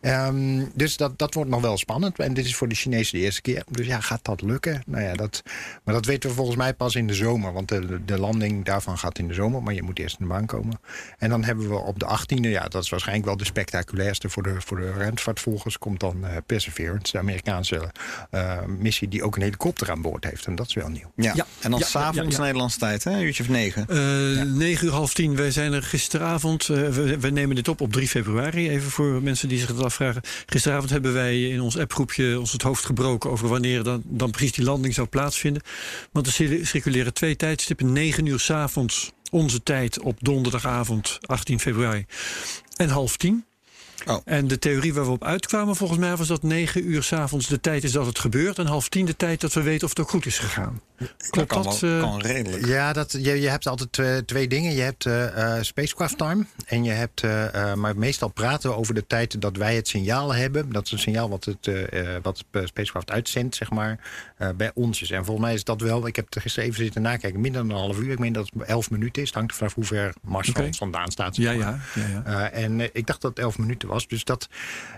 Ehm, dus dat, dat wordt nog wel spannend. En dit is voor de Chinezen de eerste keer. Dus ja, gaat dat lukken? Nou ja, dat, maar dat weten we volgens mij pas in de zomer. Want de, de landing daarvan gaat in de zomer. Maar je moet eerst in de baan komen. En dan hebben we op de 18e, ja, dat is waarschijnlijk wel de spectaculairste voor de, voor de ruimtevaartvolgers. Komt dan eh, Perseverance, de Amerikaanse eh, missie die ook een helikopter aan boord heeft. En dat is wel nieuw. Ja. Ja. En dan Ja, s'avonds ja, ja. Nederlandse tijd, hè? Een uurtje of negen. Eh 9 uur half tien. Wij zijn er gisteravond. eh, we, we nemen dit op op 3 februari. Even voor mensen die zich het afvragen. Gisteravond hebben wij in ons appgroepje ons het hoofd gebroken over wanneer dan, dan precies die landing zou plaatsvinden. Want er cir- circuleren twee tijdstippen. 9 uur s'avonds onze tijd op donderdagavond 18 februari. En half tien. Oh. En de theorie waar we op uitkwamen volgens mij was dat 9 uur s'avonds de tijd is dat het gebeurt. En half tien de tijd dat we weten of het ook goed is gegaan. Klopt kan, dat? wel, eh? kan redelijk. Ja, dat, je, je hebt altijd twee, twee dingen. Je hebt eh, eh, spacecraft time. En je hebt, eh, eh, maar meestal praten we over de tijd dat wij het signaal hebben. Dat is een signaal wat het, eh, eh, wat het spacecraft uitzendt, zeg maar, eh, bij ons is. En volgens mij is dat wel, ik heb er gisteren even zitten nakijken, minder dan een half uur. Ik meen dat het 11 minuten is. Het hangt vanaf hoe ver Mars van ons vandaan staat. zeg Ja, maar. ja. ja, ja. Eh, en ik dacht dat het 11 minuten was. Dus dat,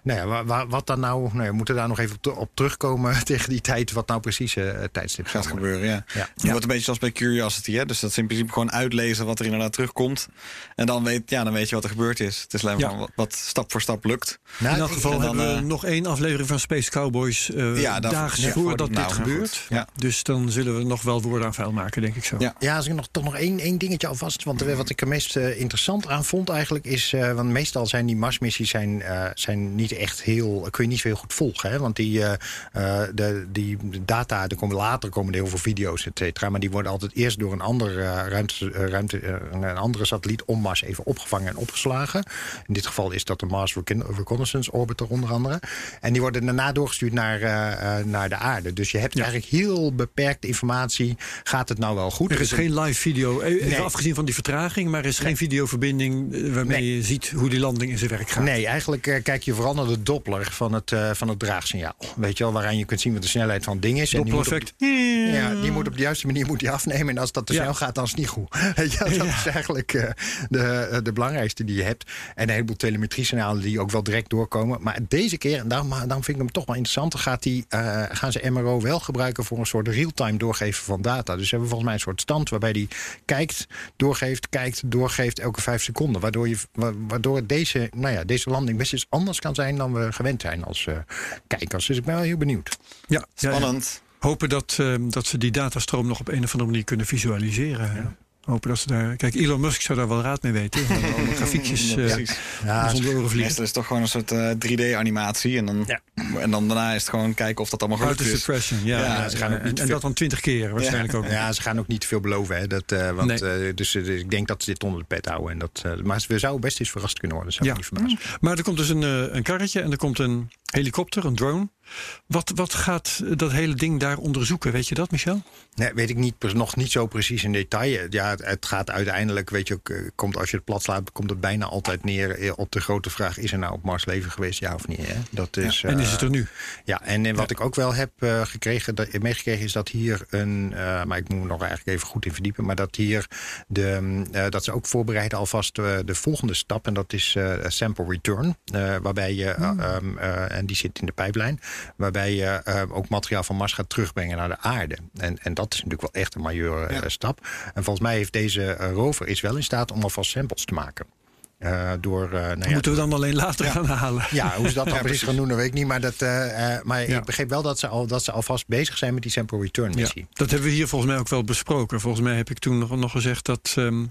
nou ja, wa- wa- wat dan nou, nou ja, we moeten daar nog even op, te- op terugkomen [LAUGHS] tegen die tijd, wat nou precies tijdstip Gaat gebeuren, ja. Ja. Het wordt een beetje zoals bij Curiosity, hè? Dus dat is in principe gewoon uitlezen wat er inderdaad terugkomt. En dan weet, ja, dan weet je wat er gebeurd is. Het is alleen Ja. van wat, wat stap voor stap lukt. Nou, In elk geval dan, hebben we eh, nog één aflevering van Space Cowboys eh Ja, daarvoor- daags ja, voordat nou, dit gebeurt. Ja. Dus dan zullen we nog wel woorden aan vuil maken, denk ik zo. Ja. Ja, als ik nog, toch nog één, één dingetje alvast. Want wat ik er meest eh, interessant aan vond eigenlijk is... eh, want meestal zijn die Marsmissies zijn, eh, zijn niet echt heel... kun je niet zo heel goed volgen. Hè? Want die, eh, eh, de, die data, er komen later komen er heel veel video's, et cetera. Maar die worden altijd eerst door een, ander, eh, ruimte, eh, ruimte, eh, een andere satelliet om Mars even opgevangen en opgeslagen. In dit geval is dat de Mars Recon- Reconnaissance Orbiter onder andere. En die worden daarna doorgestuurd naar, naar de aarde. Dus je hebt Ja. eigenlijk heel beperkte informatie. Gaat het nou wel goed? Er is geen live video, even Nee. afgezien van die vertraging, maar er is geen videoverbinding waarmee Nee. je ziet hoe die landing in zijn werk gaat. Nee, eigenlijk kijk je vooral naar de Doppler van het, van het draagsignaal. Weet je wel, waaraan je kunt zien wat de snelheid van het ding is. Doppler-effect. Ja, die moet op de juiste manier moet die afnemen. En als dat te Ja. snel gaat, dan is het niet goed. [LAUGHS] Weet je, wel, dat is eigenlijk eh, de, eh, de belangrijkste die je hebt. En een heleboel telemetriesignalen die ook wel direct doorkomen. Maar deze keer, en daarom, daarom vind ik hem toch wel interessant... Gaat die, eh, gaan ze MRO wel gebruiken voor een soort real-time doorgeven van data. Dus ze hebben volgens mij een soort stand waarbij die kijkt, doorgeeft, kijkt, doorgeeft elke vijf seconden. Waardoor, je, wa- waardoor deze, nou ja, deze landing best eens anders kan zijn dan we gewend zijn als eh, kijkers. Dus ik ben wel heel benieuwd. Ja, ja, ja. Hopen dat, eh, dat ze die datastroom nog op een of andere manier kunnen visualiseren. Hopen dat ze daar. Kijk, Elon Musk zou daar wel raad mee weten. [LAUGHS] Grafiekjes Ja, eh precies. Ja, oren vliegen. Meestal is het toch gewoon een soort eh, 3D-animatie. En, dan Ja. en dan daarna is het gewoon kijken of dat allemaal goed Out of is. suppression, ja. Ja, ja, ze gaan ook en, niet en veel- dat dan twintig keer waarschijnlijk ook. Ja, ze gaan ook niet te veel beloven. Hè. Dat, eh, want, Nee. eh, dus, eh, dus ik denk dat ze dit onder de pet houden. En dat, eh, maar we zouden best eens verrast kunnen worden. Zou Ja. niet verbazen. Maar er komt dus een, eh, een karretje en er komt een helikopter, een drone. Wat, wat gaat dat hele ding daar onderzoeken? Weet je dat, Michel? Nee, weet ik niet, nog niet zo precies in detail. Ja, het, het gaat uiteindelijk, weet je ook, eh, komt, als je het plat slaat, komt het bijna altijd neer eh, op de grote vraag: is er nou op Mars leven geweest, ja of niet? Hè? Dat is, en is eh, het er nu? Ja, en wat ik ook wel heb gekregen, dat, meegekregen is dat hier een, maar ik moet me nog eigenlijk even goed in verdiepen, maar dat hier de, mm, dat ze ook voorbereiden alvast de volgende stap en dat is sample return, waarbij je, eh, ehm, eh, en die zit in de pijplijn, waarbij je eh, ook materiaal van Mars gaat terugbrengen naar de aarde. En, en dat is natuurlijk wel echt een majeure eh, stap. En volgens mij heeft deze eh, rover is wel in staat om alvast samples te maken. Eh, door, nou ja, Moeten we dan alleen later gaan halen? ja, hoe ze dat [LAUGHS] dan Ja, precies gaan doen, dat weet ik niet. Maar, dat, maar ik begreep wel dat ze, al, dat ze alvast bezig zijn met die sample return missie. dat hebben we hier volgens mij ook wel besproken. Volgens mij heb ik toen nog, nog gezegd dat ehm,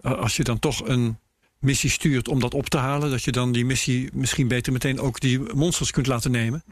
als je dan toch een missie stuurt om dat op te halen, dat je dan die missie misschien beter meteen ook die monsters kunt laten nemen.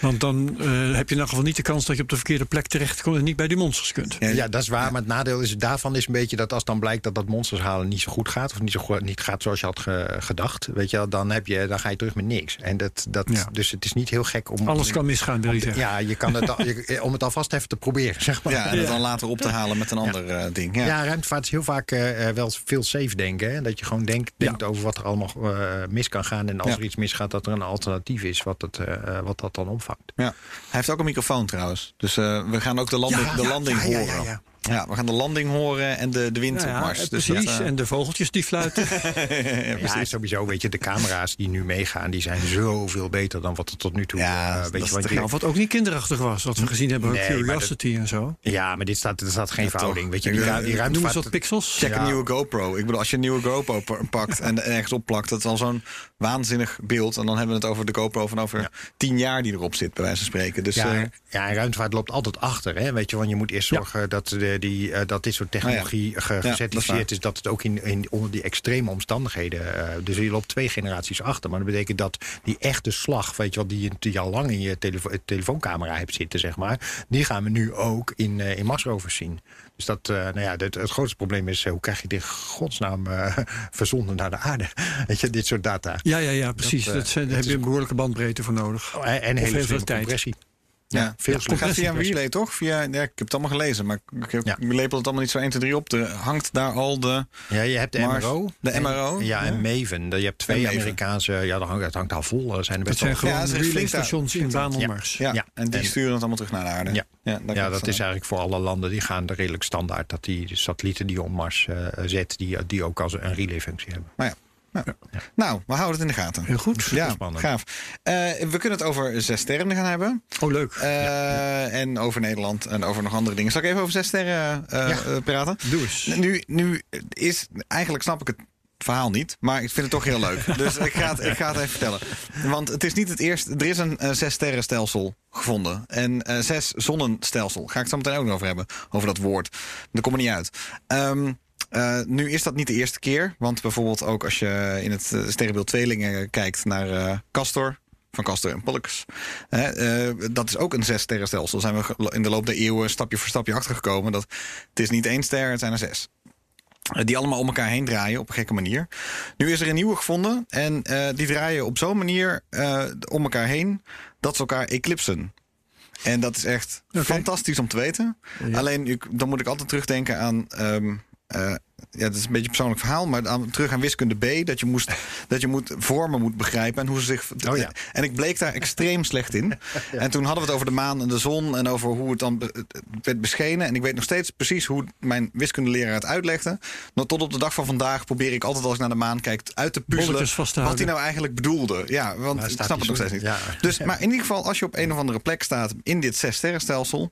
Want dan eh, heb je in elk geval niet de kans dat je op de verkeerde plek terechtkomt en niet bij die monsters kunt. Ja, Ja, dat is waar. Maar het nadeel is, daarvan is een beetje dat als dan blijkt dat dat monsters halen niet zo goed gaat. Of niet, zo goed, niet gaat zoals je had ge- gedacht. Weet je, wel, dan, heb je, dan ga je terug met niks. En dat, dat, Ja. Dus het is niet heel gek om. Alles kan misgaan, wil je zeggen. Ja, je kan het, al- je- [LAUGHS] om het alvast even te proberen, zeg maar. Ja, en het Ja. dan later op te halen met een ander eh, ding. Ja. Ja, ruimtevaart is heel vaak eh, eh, wel veel safe denken. Hè? Dat je gewoon denkt, denkt over wat er allemaal eh, mis kan gaan. En als Ja. er iets misgaat, dat er een alternatief is wat, het, eh, eh, wat dat dan opvangt. Ja. Hij heeft ook een microfoon trouwens. Dus eh, we gaan ook de landing, Ja, de landing ja, ja, horen. Ja, we gaan de landing horen en de, de wind ja, Dus precies. dat, eh, En de vogeltjes die fluiten. [LAUGHS] ja, sowieso, weet je, de camera's die nu meegaan, die zijn zoveel beter dan wat er tot nu toe. Ja, eh, weet je, nou, wat ook niet kinderachtig was. Wat we gezien hebben Nee, Curiosity en zo. ja, maar dit staat, er staat geen Ja, verhouding. toch. Weet je, die, die Noemen ze dat pixels? Check een nieuwe GoPro. Ik bedoel, als je een nieuwe GoPro pa- pakt en ergens opplakt, dat is al zo'n waanzinnig beeld. En dan hebben we het over de GoPro van over tien jaar die erop zit, bij wijze van spreken. Dus Ja, eh, ja, en ruimtevaart loopt altijd achter. Hè? Weet je, want je moet eerst zorgen dat, de, die, eh, dat dit soort technologie dat is gecertificeerd is, dat het ook in, in, onder die extreme omstandigheden. eh, dus je loopt twee generaties achter. Maar dat betekent dat die echte slag, weet je wel, die, je- al lang in je telefo telefooncamera hebt zitten, zeg maar, die gaan we nu ook in, eh in Marsrovers zien. Dus dat, eh, nou ja, het, het grootste probleem is, eh, hoe krijg je dit godsnaam eh, [LAUGHS] verzonden naar de aarde? [LAUGHS] Weet je, dit soort data. Ja, ja, ja, precies. Dat, Dat, eh, zijn, daar heb je een behoorlijke bandbreedte voor nodig. Oh, en en hele heel veel tijd. compressie. Ja, veel ja, gaat via een relay, toch? Via, ja, ik heb het allemaal gelezen, maar ik, ik, Ja. ik lepel het allemaal niet zo 1, 2, 3 op. Er hangt daar al de... Ja, je hebt de Mars, MRO. de en- MRO, Ja, en. Maven. Je hebt twee. Amerikaanse... Ja, dat hangt, dat hangt al vol. Er zijn er Dat best zijn wel... gewoon relaystations in baan om Ja. Mars. Ja, Ja, en die en- sturen het allemaal terug naar de aarde. Ja. daar Ja, dat is eigenlijk voor alle landen. Die gaan er redelijk standaard. Dat die satellieten die je op Mars eh, zet... Die, die ook als een relayfunctie hebben. Nou ja. Nou, nou, we houden het in de gaten. Heel goed. Ja, spannend. gaaf. Eh, we kunnen het over zes sterren gaan hebben. Oh, leuk. Eh, En over Nederland en over nog andere dingen. Zal ik even over zes sterren eh, Ja. praten? Doe eens. Nu, nu is, eigenlijk snap ik het verhaal niet, maar ik vind het toch heel leuk. [LAUGHS] dus ik ga, het, ik ga het even vertellen. Want het is niet het eerste. Er is een zes sterren stelsel gevonden. En zes zonnenstelsel. Ga ik het zo meteen ook nog over hebben. Over dat woord. Dat komt er niet uit. Ehm, eh, nu is dat niet de eerste keer. Want bijvoorbeeld ook als je in het eh, sterrenbeeld Tweelingen kijkt naar eh, Castor. Van Castor en Pollux. Hè, dat is ook een zes sterrenstelsel. Zijn we in de loop der eeuwen stapje voor stapje achtergekomen. Dat het is niet één ster, het zijn er zes. Die allemaal om elkaar heen draaien op een gekke manier. Nu is er een nieuwe gevonden. En die draaien op zo'n manier om elkaar heen dat ze elkaar eclipsen. En dat is echt fantastisch om te weten. Ja. Alleen dan moet ik altijd terugdenken aan. ehm, eh, ja, dat is een beetje een persoonlijk verhaal, maar aan, terug aan wiskunde B. Dat je, moest, dat je moet, vormen moet begrijpen en hoe ze zich. Oh ja. En ik bleek daar extreem slecht in. [LAUGHS] En toen hadden we het over de maan en de zon en over hoe het dan werd beschenen. En ik weet nog steeds precies hoe mijn wiskundeleraar het uitlegde. Nog tot op de dag van vandaag probeer ik altijd als ik naar de maan kijk uit te puzzelen wat hij nou eigenlijk bedoelde. Ja, want Maar ik snap het nog steeds niet. ja. Dus, maar in ieder geval, als je op een of andere plek staat in dit zes sterrenstelsel,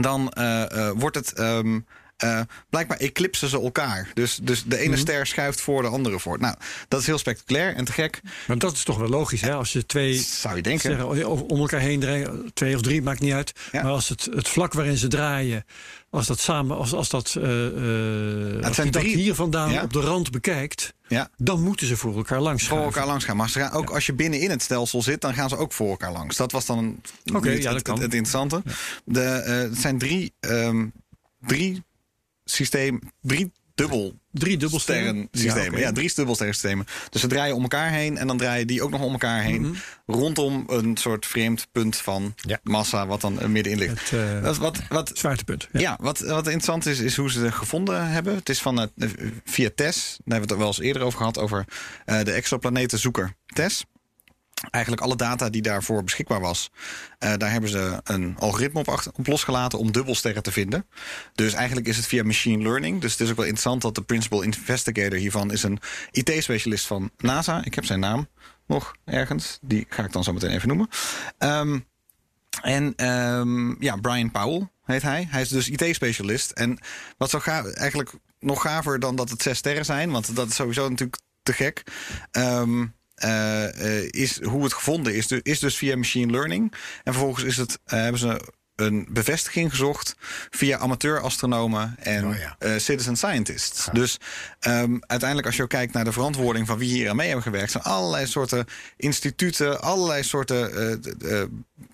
dan eh, eh, wordt het. ehm, eh, blijkbaar eclipsen ze elkaar. Dus, dus de ene Mhm. ster schuift voor de andere voor. Nou, dat is heel spectaculair en te gek. Maar dat is toch wel logisch, hè? Als je twee Zou je denken. sterren over- om elkaar heen draaien, twee of drie, maakt niet uit. Ja. Maar als het, het vlak waarin ze draaien, als dat samen, als, als dat, eh, eh, als je dat drie- hier vandaan Ja. op de rand bekijkt, Ja, dan moeten ze voor elkaar langs voor schuiven. elkaar langs gaan. Maar ze gaan ook als je binnen in het stelsel zit, dan gaan ze ook voor elkaar langs. Dat was dan Oké, het, ja, dat het, kan. het interessante. De, het zijn drie, ehm, drie systeem, drie dubbel Drie dubbelsterren. sterren systemen. oké. Ja, drie dubbelsterren systemen. Dus ze draaien om elkaar heen en dan draaien die ook nog om elkaar heen. Mhm. Rondom een soort vreemd punt van Ja. massa, wat dan middenin ligt. Het Dat is wat, wat, zwaartepunt. ja. wat, wat interessant is, is hoe ze het gevonden hebben. Het is van eh, via TESS. Daar hebben we het er wel eens eerder over gehad, over eh, de exoplanetenzoeker TESS. Eigenlijk alle data die daarvoor beschikbaar was, eh, daar hebben ze een algoritme op, op losgelaten om dubbelsterren te vinden. Dus eigenlijk is het via machine learning. Dus het is ook wel interessant dat de principal investigator hiervan is een IT-specialist van NASA. Ik heb zijn naam nog ergens. Die ga ik dan zo meteen even noemen. Ehm, en ehm, ja, Brian Powell heet hij. Hij is dus IT-specialist. En wat zo gaaf, eigenlijk nog gaver dan dat het zes sterren zijn, want dat is sowieso natuurlijk te gek. Eh, is hoe het gevonden is, dus- is dus via machine learning. En vervolgens is het, eh, hebben ze een bevestiging gezocht via amateur-astronomen en Oh ja. eh, citizen scientists. Dus ehm, uiteindelijk, als je ook kijkt naar de verantwoording van wie hier aan mee hebben gewerkt, zijn allerlei soorten instituten, allerlei soorten eh, eh,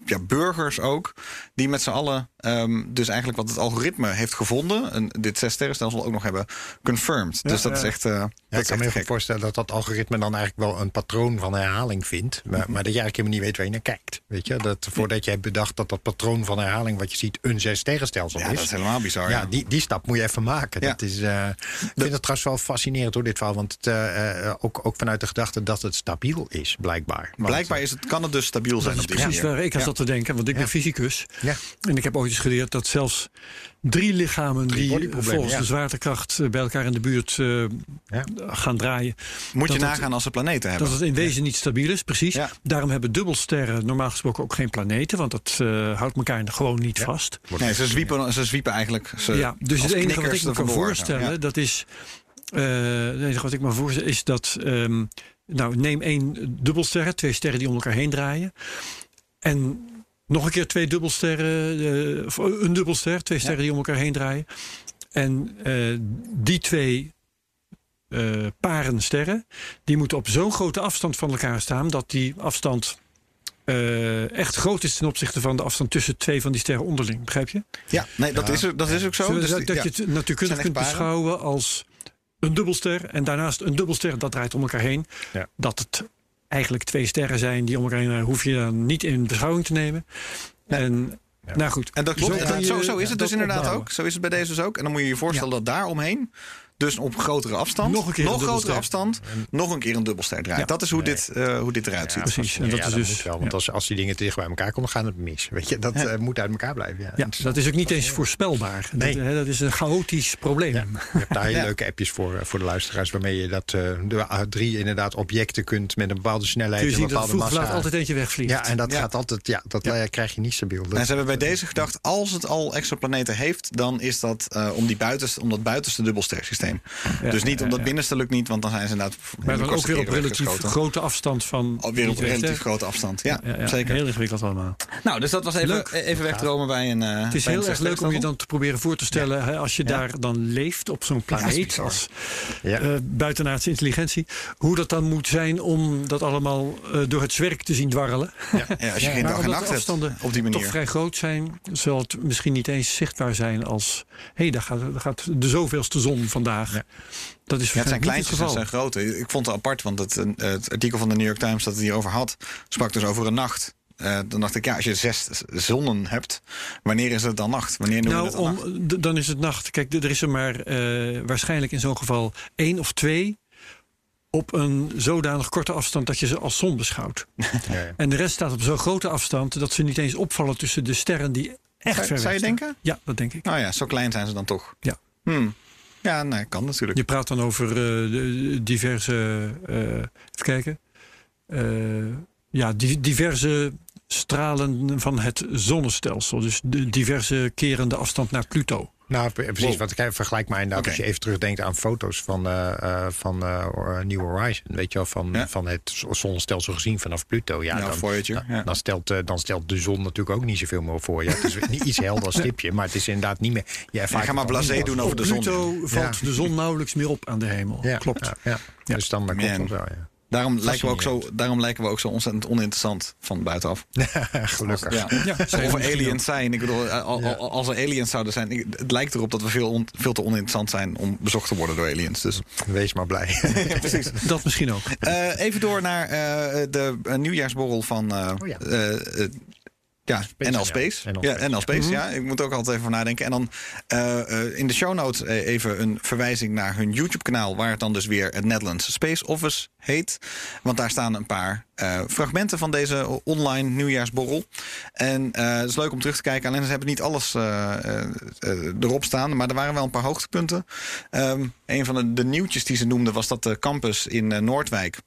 ja, burgers ook, die met z'n allen ehm, dus eigenlijk wat het algoritme heeft gevonden, en dit zes sterrenstelsel ook nog hebben confirmed. dus dat ja. is echt. eh, Ja, dat ik is kan echt me even voorstellen dat dat algoritme dan eigenlijk wel een patroon van herhaling vindt. Maar, maar dat je eigenlijk helemaal niet weet waar je naar kijkt. Weet je? Dat, voordat je hebt bedacht dat dat patroon van herhaling wat je ziet een zes sterrenstelsel Ja, is. dat is helemaal bizar. ja, ja. die, die stap moet je even maken. Ja. Dat is, eh, ik vind het trouwens wel fascinerend hoor, dit verhaal. Want het, eh, ook, ook vanuit de gedachte dat het stabiel is, blijkbaar. Want, Blijkbaar is het, kan het dus stabiel zijn Dat is op die precies manier. waar ik Ik zat te denken, want ik ben fysicus. Ja. En ik heb ooit eens geleerd dat zelfs drie lichamen Drie die volgens ja. de zwaartekracht eh, bij elkaar in de buurt eh, Ja. gaan draaien. Moet je dat het- nagaan als ze planeten hebben. Dat het in wezen niet stabiel is, precies. Ja. Daarom hebben dubbelsterren normaal gesproken ook geen planeten, want dat eh, houdt elkaar gewoon niet vast. Nee, ze zwiepen, ze zwiepen eigenlijk. Ze, ja, dus het enige wat ik me kan voorstellen, Ja. dat is. eh, het enige wat ik me voorstel is dat. ehm, nou, neem één dubbelster, twee sterren die om elkaar heen draaien. En nog een keer twee dubbelsterren, eh, of een dubbelster, twee sterren die om elkaar heen draaien. En eh, die twee eh, paren sterren, die moeten op zo'n grote afstand van elkaar staan dat die afstand. eh, echt groot is ten opzichte van de afstand tussen twee van die sterren onderling. Begrijp je? Ja, nee, dat, is, dat is ook zo. Dus dat ja. je het natuurkundig kunt paren. beschouwen als een dubbelster. En daarnaast een dubbelster, dat draait om elkaar heen. Ja. Dat het eigenlijk twee sterren zijn die om elkaar heen hoef je dan niet in beschouwing te nemen. En nou goed. En dat klopt. Zo Zo, kan je zo, zo is het dus inderdaad opbouwen. ook. Zo is het bij deze dus ook. En dan moet je je voorstellen dat daaromheen, dus op grotere afstand, Nog een keer een grotere afstand, nog een keer een dubbelster draait. Ja. Dat is hoe, dit, eh, hoe dit eruit ziet. precies. En dat ja, is dat dus- moet wel. Want ja. als, als die dingen te dicht bij elkaar komen, dan gaat het mis. Weet je, dat eh, moet uit elkaar blijven. Ja, Ja, dat is ook niet eens voorspelbaar. Nee. Dat, hè, dat is een chaotisch probleem. Ja, je hebt daar [LAUGHS] hele Ja. leuke appjes voor, eh, voor de luisteraars... waarmee je dat, eh, de A3 inderdaad objecten kunt met een bepaalde snelheid... Kun je een dat bepaalde laat massa. altijd eentje wegvliegt. Ja, en dat Ja. gaat altijd, ja, dat eh, krijg je niet stabiel. Dat- En ze hebben bij deze gedacht, als het al exoplaneten heeft, dan is dat eh, om, die buitenste, om dat buitenste dubbelstersysteem. Ja, dus niet ja, om dat ja. binnenste lukt niet, want dan zijn ze inderdaad. maar dan ook weer op relatief geschoten. grote afstand van. Die op relatief grote afstand. Ja, zeker. Heel ingewikkeld allemaal. Nou, dus dat was even, Leuk. even wegdromen bij een. eh, Het is heel erg leuk om je dan te proberen voor te stellen, hè, als je daar dan leeft op zo'n planeet als Ja. eh, buitenaardse intelligentie, hoe dat dan moet zijn om dat allemaal eh, door het zwerk te zien dwarrelen. Ja, als je [LAUGHS] geen dag en omdat nacht hebt op die manier. toch vrij groot zijn, zal het misschien niet eens zichtbaar zijn als hé, hey, daar, gaat, daar gaat de zoveelste zon vandaag. Ja. Ja, Dat is het zijn kleintjes het zijn grote. Ik vond het apart, want het, eh, het artikel van de New York Times dat het hierover had, sprak dus over een nacht. Eh, dan dacht ik, ja, als je zes zonnen hebt, wanneer is het dan nacht? Wanneer Nou, het dan om, dan is het nacht. Kijk, er is er maar eh, waarschijnlijk in zo'n geval één of twee op een zodanig korte afstand dat je ze als zon beschouwt. [LAUGHS] Ja, ja. En de rest staat op zo'n grote afstand dat ze niet eens opvallen tussen de sterren die echt Zou- ver weg zou je denken? Ja, dat denk ik. Nou ja, zo klein zijn ze dan toch. Ja. Hmm. Ja, nee, kan natuurlijk. Je praat dan over eh, diverse. eh, even kijken. Eh, ja, diverse stralen van het zonnestelsel. Dus de diverse kerende afstand naar Pluto. Nou, pre- precies. Wow. Want ik vergelijk maar inderdaad, als je even terugdenkt aan foto's van, eh, eh, van eh, New Horizon, weet je wel, van, Ja. van het zonnestelsel gezien vanaf Pluto. Ja, Ja, dan, Voyager, dan, ja. dan stelt, dan stelt de zon natuurlijk ook niet zoveel meer voor je. Het is niet iets helder als stipje, maar het is inderdaad niet meer. Je Ja, ervaart ga maar het blasé doen over Op de zon. Pluto valt Ja. de zon nauwelijks meer op aan de hemel. Ja, Klopt. Ja, ja. Ja. Dus dan klopt Man. dat wel, ja. Daarom lijken, we ook zo, daarom lijken we ook zo ontzettend oninteressant van buitenaf. [LAUGHS] Gelukkig. Ja. Ja, Of we aliens zijn. Ik bedoel, al- al- Ja. als er aliens zouden zijn. ik- Het lijkt erop dat we veel, on- veel te oninteressant zijn om bezocht te worden door aliens. Dus Wees maar blij. [LAUGHS] precies. [LAUGHS] Dat misschien ook. Eh, even door naar eh, de eh, nieuwjaarsborrel van eh, Oh ja. eh, ja, Space, NL ja. Space. NL ja, Space, NL ja. Space, ja. Ik moet ook altijd even voor nadenken. En dan eh, eh, in de show notes eh, even een verwijzing naar hun YouTube-kanaal... waar het dan dus weer het Netherlands Space Office heet. Want daar staan een paar fragmenten van deze online nieuwjaarsborrel. En het is leuk om terug te kijken. Alleen ze hebben niet alles erop staan. Maar er waren wel een paar hoogtepunten. Ehm, een van de, de nieuwtjes die ze noemden was dat de campus in Noordwijk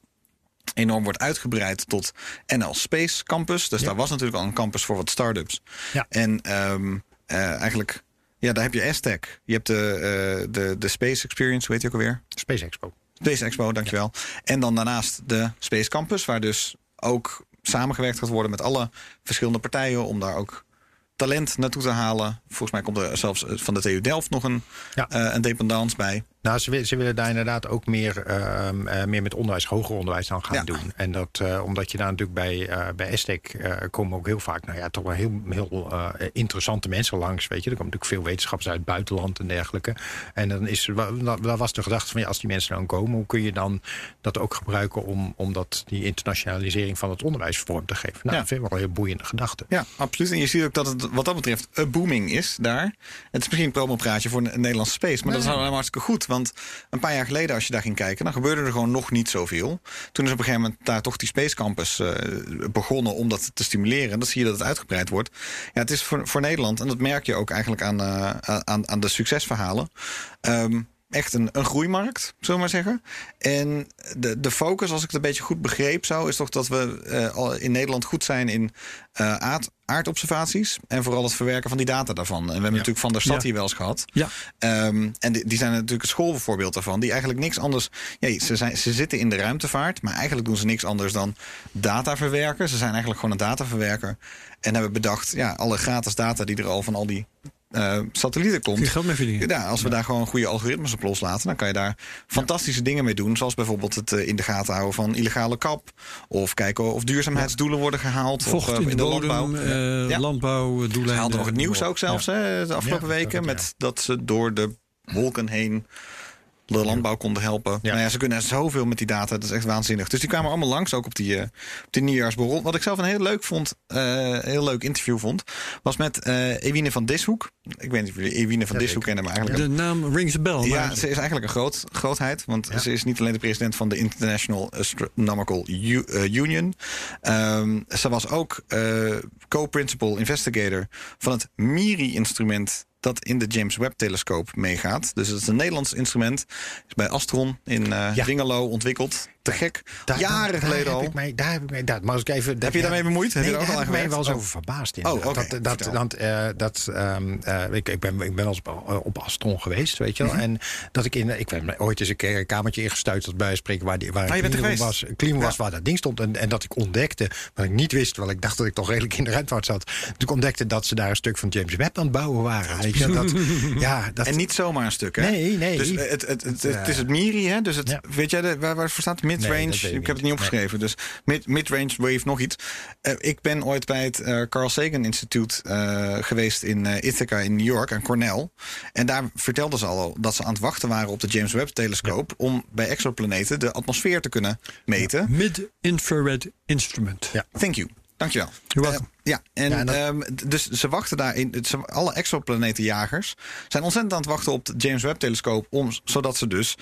enorm wordt uitgebreid tot NL Space Campus. Dus daar was natuurlijk al een campus voor wat start-ups. Ja. En ehm, eh, eigenlijk, ja, daar heb je Aztec. Je hebt de, eh, de, de Space Experience, hoe heet die ook alweer? Space Expo. Space Expo, dankjewel. En dan daarnaast de Space Campus, waar dus ook samengewerkt gaat worden met alle verschillende partijen om daar ook talent naartoe te halen. Volgens mij komt er zelfs eh, van de TU Delft nog een, Ja. een dependance bij. Nou, ze, ze willen daar inderdaad ook meer, ehm, eh, meer met onderwijs, hoger onderwijs dan gaan Ja. doen. En dat uh, omdat je daar natuurlijk bij, uh, bij Estec uh, komen ook heel vaak, nou ja, toch wel heel, heel uh, interessante mensen langs. Weet je, er komen natuurlijk veel wetenschappers uit het buitenland en dergelijke. En dan is daar was de gedachte van ja, als die mensen dan komen, hoe kun je dan dat ook gebruiken om, om dat, die internationalisering van het onderwijs vorm te geven? Nou, Ja. dat vind ik wel een heel boeiende gedachte. Ja, absoluut. En je ziet ook dat het wat dat betreft een booming is daar. Het is misschien een promopraatje voor een Nederlandse space, maar dat is allemaal hartstikke goed. Want een paar jaar geleden, als je daar ging kijken, dan gebeurde er gewoon nog niet zoveel. Toen is op een gegeven moment daar toch die Space Campus eh, begonnen om dat te stimuleren. En dan zie je dat het uitgebreid wordt. Ja, het is voor, voor Nederland, en dat merk je ook eigenlijk aan, eh, aan, aan de succesverhalen. Ehm, echt een, een groeimarkt, zullen we maar zeggen. En de, de focus, als ik het een beetje goed begreep, zo, is toch dat we eh, al in Nederland goed zijn in eh, aard, aardobservaties. En vooral het verwerken van die data daarvan. En we hebben natuurlijk Van der Stad Ja. hier wel eens gehad. Ja. Ehm, en die, die zijn natuurlijk een schoolvoorbeeld daarvan. Die eigenlijk niks anders. Ja, ze, zijn, ze zitten in de ruimtevaart, maar eigenlijk doen ze niks anders dan data verwerken. Ze zijn eigenlijk gewoon een dataverwerker. En hebben bedacht, ja, alle gratis data die er al van al die eh, satellieten komt. Je geld mee verdienen. Ja, als we daar gewoon goede algoritmes op loslaten, dan kan je daar fantastische dingen mee doen. Zoals bijvoorbeeld het eh, in de gaten houden van illegale kap. Of kijken of duurzaamheidsdoelen worden gehaald. Vocht of, eh, in de, bodem, landbouw. Ja. landbouwdoeleinden. Ze haalden nog het nieuws ook zelfs hè, de afgelopen weken. Met dat ze door de wolken heen de landbouw konden helpen. Ja. Nou ja, ze kunnen zoveel met die data. Dat is echt waanzinnig. Dus die kwamen allemaal langs, ook op die, eh, op die nieuwjaarsborrel. Wat ik zelf een heel leuk vond, eh, heel leuk interview vond, was met eh Ewine van Dishoek. Ik weet niet of jullie Ewine van Ja, Dishoek kennen, maar eigenlijk De naam rings a bell. ja, ze is eigenlijk een groot, grootheid. Want Ja. ze is niet alleen de president van de International Astronomical U- Union. Ehm, ze was ook co-principal investigator van het MIRI-instrument dat in de James Webb-telescoop meegaat. Dus het is een Nederlands instrument. Is bij Astron in Ja. Dwingelo ontwikkeld. Te gek. Daar- Jaren daar geleden heb al. Ik mij, daar heb ik mij, daar, maar als ik even, Heb je daarmee bemoeid? Heb Nee, je er ook daar al heb ik mij wel eens Oh. over verbaasd. Oh, inderdaad. oké. Dat, dat, want, eh, dat, ehm, eh, ik, ik, ben, ik ben wel eens op, Astron geweest, weet je wel. Mhm. En dat ik in, ik ben ooit eens een keer een kamertje ingestuurd bij spreken waar, die, waar Ah, je een was, cleanroom was Ja. waar dat ding stond. En, en dat ik ontdekte, wat ik niet wist, terwijl ik dacht dat ik toch redelijk in de ruimtevaart zat. Toen ik ontdekte dat ze daar een stuk van James Webb aan het bouwen waren. Weet je, dat, ja, dat, En niet zomaar een stuk, hè? Nee, nee. Dus eh, het, het, het, het is het MIRI, hè? Dus het, weet jij de, waar, waar staat? Midrange? Nee, ik ik heb het niet. opgeschreven. Dus mid, midrange wave nog iets. Eh, ik ben ooit bij het eh, Carl Sagan Instituut eh, geweest in Ithaca in New York, aan Cornell. En daar vertelden ze al dat ze aan het wachten waren op de James Webb-telescoop... om bij exoplaneten de atmosfeer te kunnen meten. Mid-infrared instrument. Ja. Thank you. Dankjewel. Eh, ja, en, Ja, en dat- ehm, dus ze wachten daarin. Ze, alle exoplanetenjagers zijn ontzettend aan het wachten op de James Webb-telescoop. Om, zodat ze dus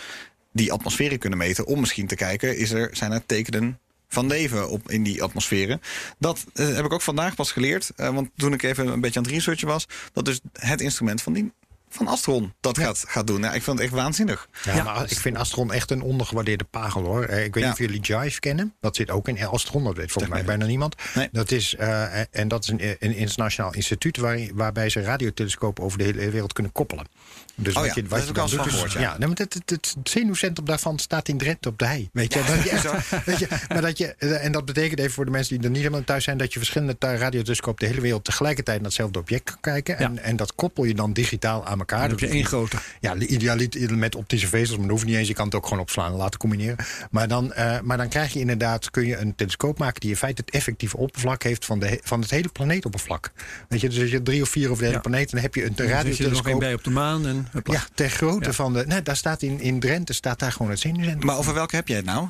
die atmosferen kunnen meten. Om misschien te kijken, is er, zijn er tekenen van leven op, in die atmosferen. Dat eh, heb ik ook vandaag pas geleerd. eh, want toen ik even een beetje aan het researchen was. Dat dus het instrument van die. Van Astron dat gaat, gaat doen. Ja, ik vind het echt waanzinnig. Ja, maar ik vind Astron echt een ondergewaardeerde pagel hoor. Eh, Ik weet Ja. niet of jullie Jive kennen. Dat zit ook in Astron. Dat weet volgens mij bijna niemand. Nee. Dat is, eh, en dat is een, een internationaal instituut waar, waarbij ze radiotelescopen over de hele wereld kunnen koppelen. Dus Oh ja, ik al eens van doet, gehoord, ja. ja. maar het, het, het zenuwcentrum daarvan staat in Drenthe op de hei. Weet je, dat [LAUGHS] je echt, weet je, maar dat je, eh, en dat betekent even voor de mensen die er niet helemaal thuis zijn, dat je verschillende radiotelescopen de hele wereld tegelijkertijd naar hetzelfde object kan kijken. En, en dat koppel je dan digitaal aan elkaar. Dan heb je Dat één grote. ja, idealiter met optische vezels, maar dat hoeft niet eens. Je kan het ook gewoon opslaan en laten combineren. Maar dan, eh, maar dan krijg je inderdaad, kun je een telescoop maken die in feite het effectieve oppervlak heeft van, de, van het hele planeetoppervlak. Weet je, dus als je drie of vier over de hele Ja. planeet, dan heb je een je er nog één radiotelescoop. bij op de maan. En, Ja, ter grootte Ja. van de. Nee, daar staat in, in Drenthe staat daar gewoon het zenuwcentrum. Maar over welke heb jij het nou?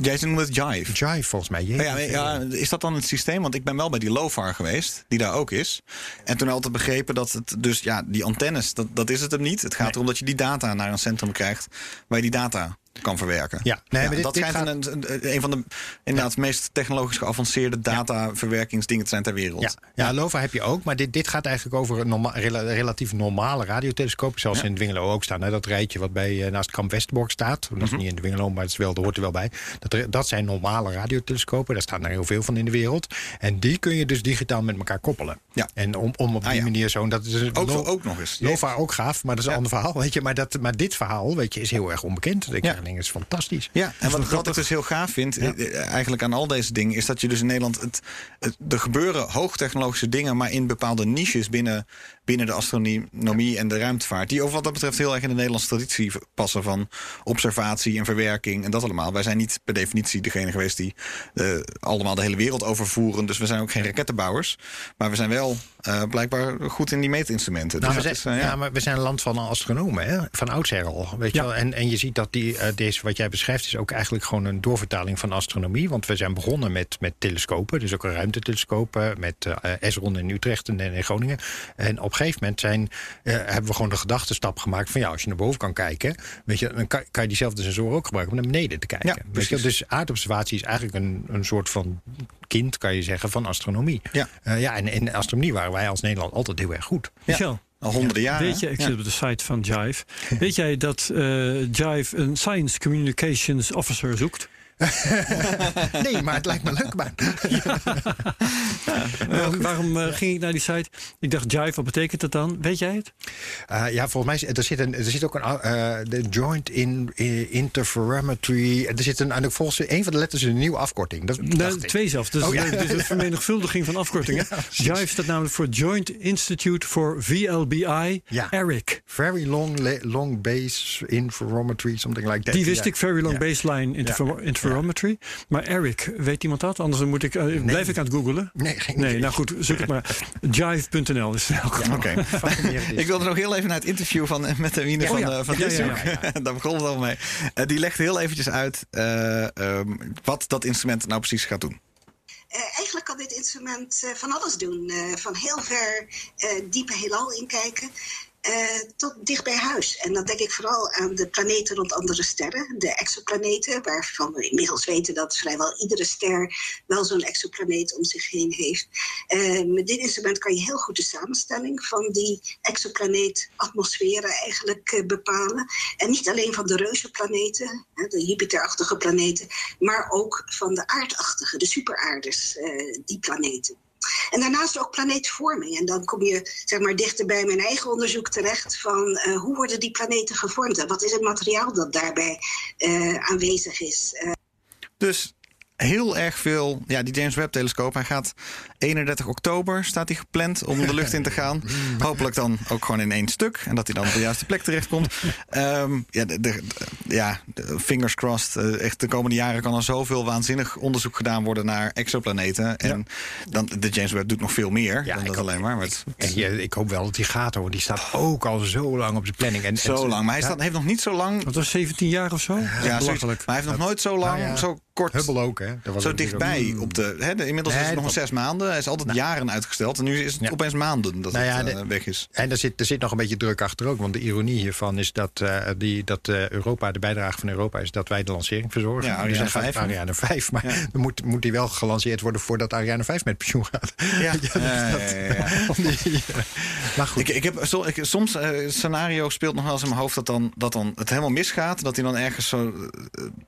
Jij noemt het Jive. Jive volgens mij. Jeetje. Ja, ja, is dat dan het systeem? Want ik ben wel bij die LOFAR geweest, die daar ook is. En toen altijd begrepen dat het dus, ja, die antennes, dat, dat is het hem niet. Het gaat erom dat je die data naar een centrum krijgt waar je die data kan verwerken. Ja, nee, maar dit- dat dit schijnt een, een, een van de inderdaad meest technologisch geavanceerde dataverwerkingsdingen te zijn ter wereld. Ja, ja, LOFA heb je ook, maar dit, dit gaat eigenlijk over een norma- rela- relatief normale radiotelescoop. Zoals in Dwingelo ook staan. Hè? Dat rijtje wat bij, eh, naast Kamp Westerbork staat. Dat is Mhm. niet in Dwingelo, maar het is wel, dat hoort er wel bij. Dat, dat zijn normale radiotelescopen. Daar staan er heel veel van in de wereld. En die kun je dus digitaal met elkaar koppelen. Ja. En om, om op die Ah, ja. manier zo... Dat is Ook, ook nog eens. LOFA ook gaaf, maar dat is een ander verhaal. Weet je? Maar, dat, maar dit verhaal weet je, is heel erg onbekend. Ik Ja. Is fantastisch. Ja, en wat, wat ik dus heel gaaf vind, Ja. eh, eigenlijk aan al deze dingen, is dat je dus in Nederland. Het, het, er gebeuren hoogtechnologische dingen, maar in bepaalde niches binnen, binnen de astronomie en de ruimtevaart. Die over wat dat betreft heel erg in de Nederlandse traditie passen van observatie en verwerking en dat allemaal. Wij zijn niet per definitie degene geweest die eh, allemaal de hele wereld overvoeren. Dus we zijn ook geen rakettenbouwers. Maar we zijn wel eh, blijkbaar goed in die meetinstrumenten. Nou, dus we, zijn, is, eh, ja. ja. maar we zijn een land van astronomen, hè? van oudsher al. Weet je wel? En, en je ziet dat die, deze, wat jij beschrijft is ook eigenlijk gewoon een doorvertaling van astronomie. Want we zijn begonnen met, met telescopen, dus ook een ruimtetelescoop... eh, met Esron in Utrecht en in Groningen. En op een een gegeven moment zijn, eh, hebben we gewoon de gedachtenstap gemaakt van ja, als je naar boven kan kijken, weet je, dan kan, kan je diezelfde sensoren ook gebruiken om naar beneden te kijken. Ja, weet je, precies. dus aardobservatie is eigenlijk een, een soort van kind, kan je zeggen, van astronomie. Ja. Eh, ja, en in astronomie waren wij als Nederland altijd heel erg goed. Michel, Al honderden jaren. weet je, ik Ja. zit op de site van Jive. [LAUGHS] weet jij dat eh, Jive een Science Communications Officer zoekt? [LAUGHS] Nee, maar het lijkt me een leuke baan. [LAUGHS] waarom waarom eh, ging ik naar die site? Ik dacht, Jive, wat betekent dat dan? Weet jij het? Eh, ja, volgens mij er zit, een, er zit ook een eh, de joint in, in interferometry. Er zit een, en volgens een van de letters is een nieuwe afkorting. Dat Nee, dacht ik. twee zelfs. Dus Oh, ja. is een [LAUGHS] vermenigvuldiging van afkortingen. Jive staat namelijk voor Joint Institute for VLBI. ERIC. Very long, long base interferometry, something like that. Die wist ik, Very Long. Baseline interfer- Interferometry. Maar ERIC, weet iemand dat? Anders moet ik, eh, blijf ik aan het googelen. Nee, geen Nee, nou goed, zoek het maar. Jive.nl is. Oké. [LAUGHS] Ik wilde nog heel even naar het interview van, met de Wiener Oh van, ja. eh, van Ja, ja, Dishoek. ja, [LAUGHS] Daar begon het al mee. Die legt heel eventjes uit eh, ehm, wat dat instrument nou precies gaat doen. Eh, eigenlijk kan dit instrument eh, van alles doen. Eh, van heel ver eh, diepe heelal inkijken eh, tot dicht bij huis. En dan denk ik vooral aan de planeten rond andere sterren, de exoplaneten, waarvan we inmiddels weten dat vrijwel iedere ster wel zo'n exoplaneet om zich heen heeft. Eh, met dit instrument kan je heel goed de samenstelling van die exoplaneetatmosferen eigenlijk eh, bepalen. En niet alleen van de reuzenplaneten, de Jupiterachtige planeten, maar ook van de aardachtige, de superaarders, die planeten. En daarnaast ook planeetvorming. En dan kom je zeg maar, dichter bij mijn eigen onderzoek terecht van eh, hoe worden die planeten gevormd en wat is het materiaal dat daarbij eh, aanwezig is. Eh, Dus heel erg veel. Ja, die James Webb telescoop. Hij gaat 31 oktober staat hij gepland om de lucht in te gaan. [LAUGHS] Hopelijk dan ook gewoon in één stuk. En dat hij dan op de juiste plek terechtkomt. Ehm ja, de, de- de- ja, de- fingers crossed. Eh, echt de komende jaren kan er zoveel waanzinnig onderzoek gedaan worden naar exoplaneten. En dan, de James Webb doet nog veel meer Ja, dan dat alleen maar. Maar het- En je- ik hoop wel dat die gaat hoor. Die staat ook al zo lang op de planning. En, zo en- lang. Maar hij Ja, staat, heeft nog niet zo lang. Wat was 17 jaar of zo? Ja, zoiets. belachelijk. Maar hij heeft nog nooit zo lang, Nou ja, zo kort. Hubble ook, hè? Dat was Zo ook dichtbij op de. Hè, de- inmiddels Nee, is het nog zes maanden. Hij is altijd jaren uitgesteld. En nu is het Ja. opeens maanden dat Nou ja, het de- eh, weg is. En er zit, er zit nog een beetje druk achter ook. Want de ironie hiervan is dat, eh, die, dat eh, Europa, de bijdrage van Europa is dat wij de lancering verzorgen. Ja, Ariane Dus dan gaat 5, hè? Ariane 5. Maar Ja. dan moet, moet die wel gelanceerd worden voordat Ariane 5 met pensioen gaat. [LAUGHS] Ja, dus ja, ja, dat- [LAUGHS] die- maar goed. Ik, ik heb, so- ik, soms het scenario speelt nog wel eens in mijn hoofd dat dan, dat dan het helemaal misgaat. Dat hij dan ergens zo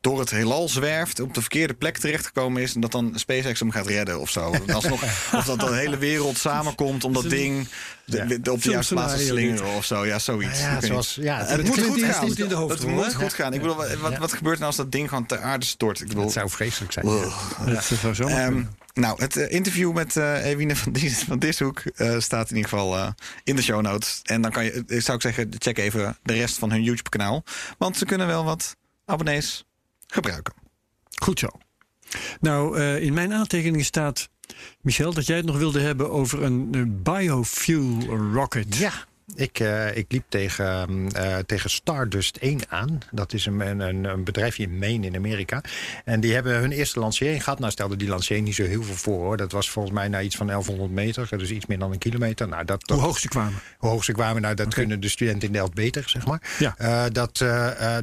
door het heelal zwerft, op de verkeerde plek terechtgekomen is. En dat dan SpaceX hem gaat redden of zo. Alsnog, [LAUGHS] of dat de hele wereld samenkomt om dat ding de, op de juiste plaats te slingeren of zo. Ja, zoiets. Ja, zoals- ja, het het moet goed gaan. niet in de hoofd, het moet goed gaan. Ik bedoel, wat, wat, gebeurt nou als dat ding gewoon ter aarde stort? Ik bedoel, Dat zou vreselijk zijn. Dat zou zo maar Ehm, nou, het eh, interview met eh Ewine van, Dis, van Dishoek eh, staat in ieder geval in de show notes. En dan kan je, zou ik zeggen, check even de rest van hun YouTube-kanaal. Want ze kunnen wel wat abonnees gebruiken. Goed zo. Nou, eh, in mijn aantekeningen staat, Michel, dat jij het nog wilde hebben over een eh, biofuel rocket. Ja. Ik, eh, ik liep tegen, eh, tegen Stardust 1 aan. Dat is een, een, een bedrijfje in Maine in Amerika. En die hebben hun eerste lancering gehad. Nou stelde die lancering niet zo heel veel voor hoor. Dat was volgens mij naar iets van 1100 meter. Dus iets meer dan een kilometer. Nou, dat, Hoe hoog ze kwamen. hoe hoog ze kwamen, nou, dat kunnen de studenten in Delft beter, zeg maar. Ja. Eh, dat,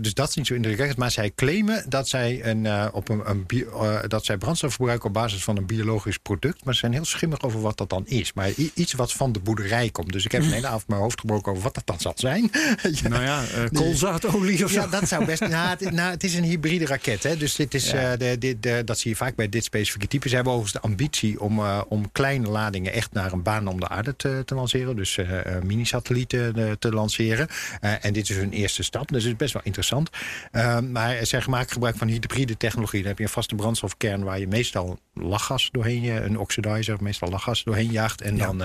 dus dat is niet zo indrukwekkend. Maar zij claimen dat zij, een, op een, een bio- dat zij brandstof gebruiken op basis van een biologisch product. Maar ze zijn heel schimmig over wat dat dan is. Maar iets wat van de boerderij komt. Dus ik heb een hele avond mijn hoofd gebroken over wat dat dan zal zijn. [LAUGHS] Ja. Nou ja, eh, koolzaadolie of zo. Ja, dat zou best. [LAUGHS] Nou, het, nou, het is een hybride raket. Hè? Dus dit is, eh, de, dit, de, dat zie je vaak bij dit specifieke type. Ze hebben overigens de ambitie om, eh, om kleine ladingen echt naar een baan om de aarde te, te lanceren. Dus mini-satellieten te lanceren. En dit is hun eerste stap. Dus het is best wel interessant. Maar zij maken gebruik van hybride technologie. Dan heb je een vaste brandstofkern waar je meestal lachgas doorheen, een oxidizer, meestal lachgas doorheen jaagt. En dan,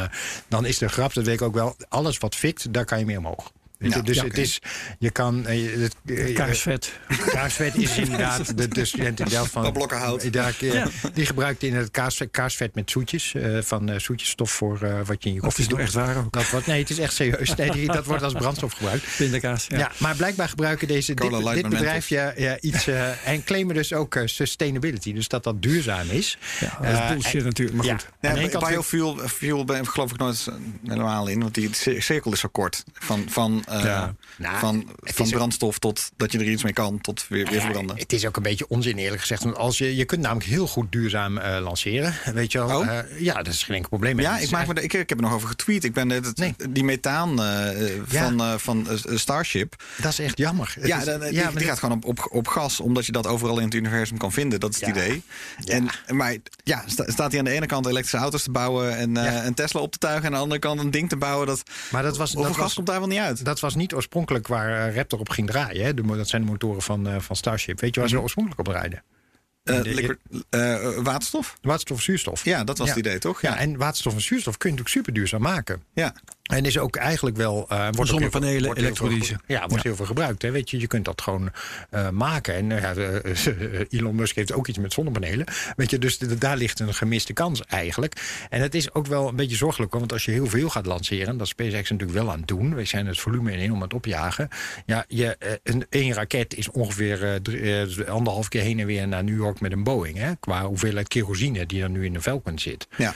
dan is de grap, dat weet ik ook wel, alles wat fikt, daar kan je mee omhoog. Weet je, Ja. dus Ja, het is, je kan... eh, het, eh, Kaarsvet. Kaarsvet is [LAUGHS] inderdaad de, de student in Delft van... Wat blokken hout. Ja, ja, Die gebruikt in het kaarsvet, kaarsvet met zoetjes. eh, van eh, zoetjesstof voor eh, wat je in je Of koffie is het doet. nou echt waar ook? Dat wordt, nee, het is echt serieus. Nee, die, dat wordt als brandstof gebruikt. Pindakaas. Ja. Ja. maar blijkbaar gebruiken deze, Cola dit, Light dit bedrijf ja, ja, iets... eh, en claimen dus ook eh, sustainability. Dus dat dat duurzaam is. Ja, dat is Eh, bullshit natuurlijk, maar ja. goed. Ja, biofuel fuel ben, geloof ik nooit helemaal in. Want die cir- cirkel is zo kort. Van, van, eh, Ja. Nou, van, van brandstof tot dat je er iets mee kan. Tot weer, weer Ja, verbranden. het is ook een beetje onzin eerlijk gezegd. Want als je, je kunt namelijk heel goed duurzaam eh, lanceren. Weet je wel? Oh? Eh, ja, dat is geen enkel probleem. Ja, ik, maak me, er- ik, ik heb er nog over getweet. Ik ben het, Nee. die methaan eh, Ja. van, eh, van Starship. Dat is echt jammer. Ja, is- dan- die, gaat gewoon op, op, op gas, omdat je dat overal in het universum kan vinden. Dat is het idee. Ja. En, maar ja, sta- staat hij aan de ene kant elektrische auto's te bouwen en eh, Ja. een Tesla op te tuigen. En aan de andere kant een ding te bouwen. Dat, Maar dat was, dat gas was, komt daar wel niet uit? dat was niet oorspronkelijk waar eh, Raptor op ging draaien. Hè? De, dat zijn de motoren van, eh, van Starship. Weet je waar ze oorspronkelijk op rijden? Eh, de- liquid- eh, waterstof? Waterstof, zuurstof. Ja, dat was Ja. het idee, toch? Ja, en waterstof en zuurstof kun je natuurlijk super duurzaam maken. ja. En is ook eigenlijk wel. eh wordt Zonnepanelen, wordt elektrolyse. Ja, wordt heel veel gebruikt. Hè. Weet je, je kunt dat gewoon eh, maken. En ja, de- [LAUGHS] Elon Musk heeft ook iets met zonnepanelen. Weet je, dus de- daar ligt een gemiste kans eigenlijk. En het is ook wel een beetje zorgelijk. Want als je heel veel gaat lanceren, dat is SpaceX natuurlijk wel aan het doen. We zijn het volume enorm aan het opjagen. Ja, je, een, één raket is ongeveer drie- anderhalf keer heen en weer naar New York met een Boeing. Hè, qua hoeveelheid kerosine die er nu in de Falcon zit. Ja.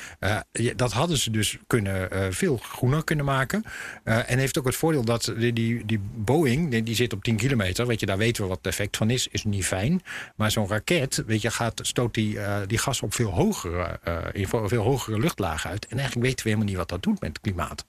Dat hadden ze dus kunnen, veel groener kunnen maken. Eh, en heeft ook het voordeel dat die, die, die Boeing, die, die zit op 10 kilometer. Weet je, daar weten we wat het effect van is. Is niet fijn. Maar zo'n raket, weet je, gaat, stoot die, eh, die gas op veel hogere, eh, in veel, veel hogere luchtlagen uit. En eigenlijk weten we helemaal niet wat dat doet met het klimaat.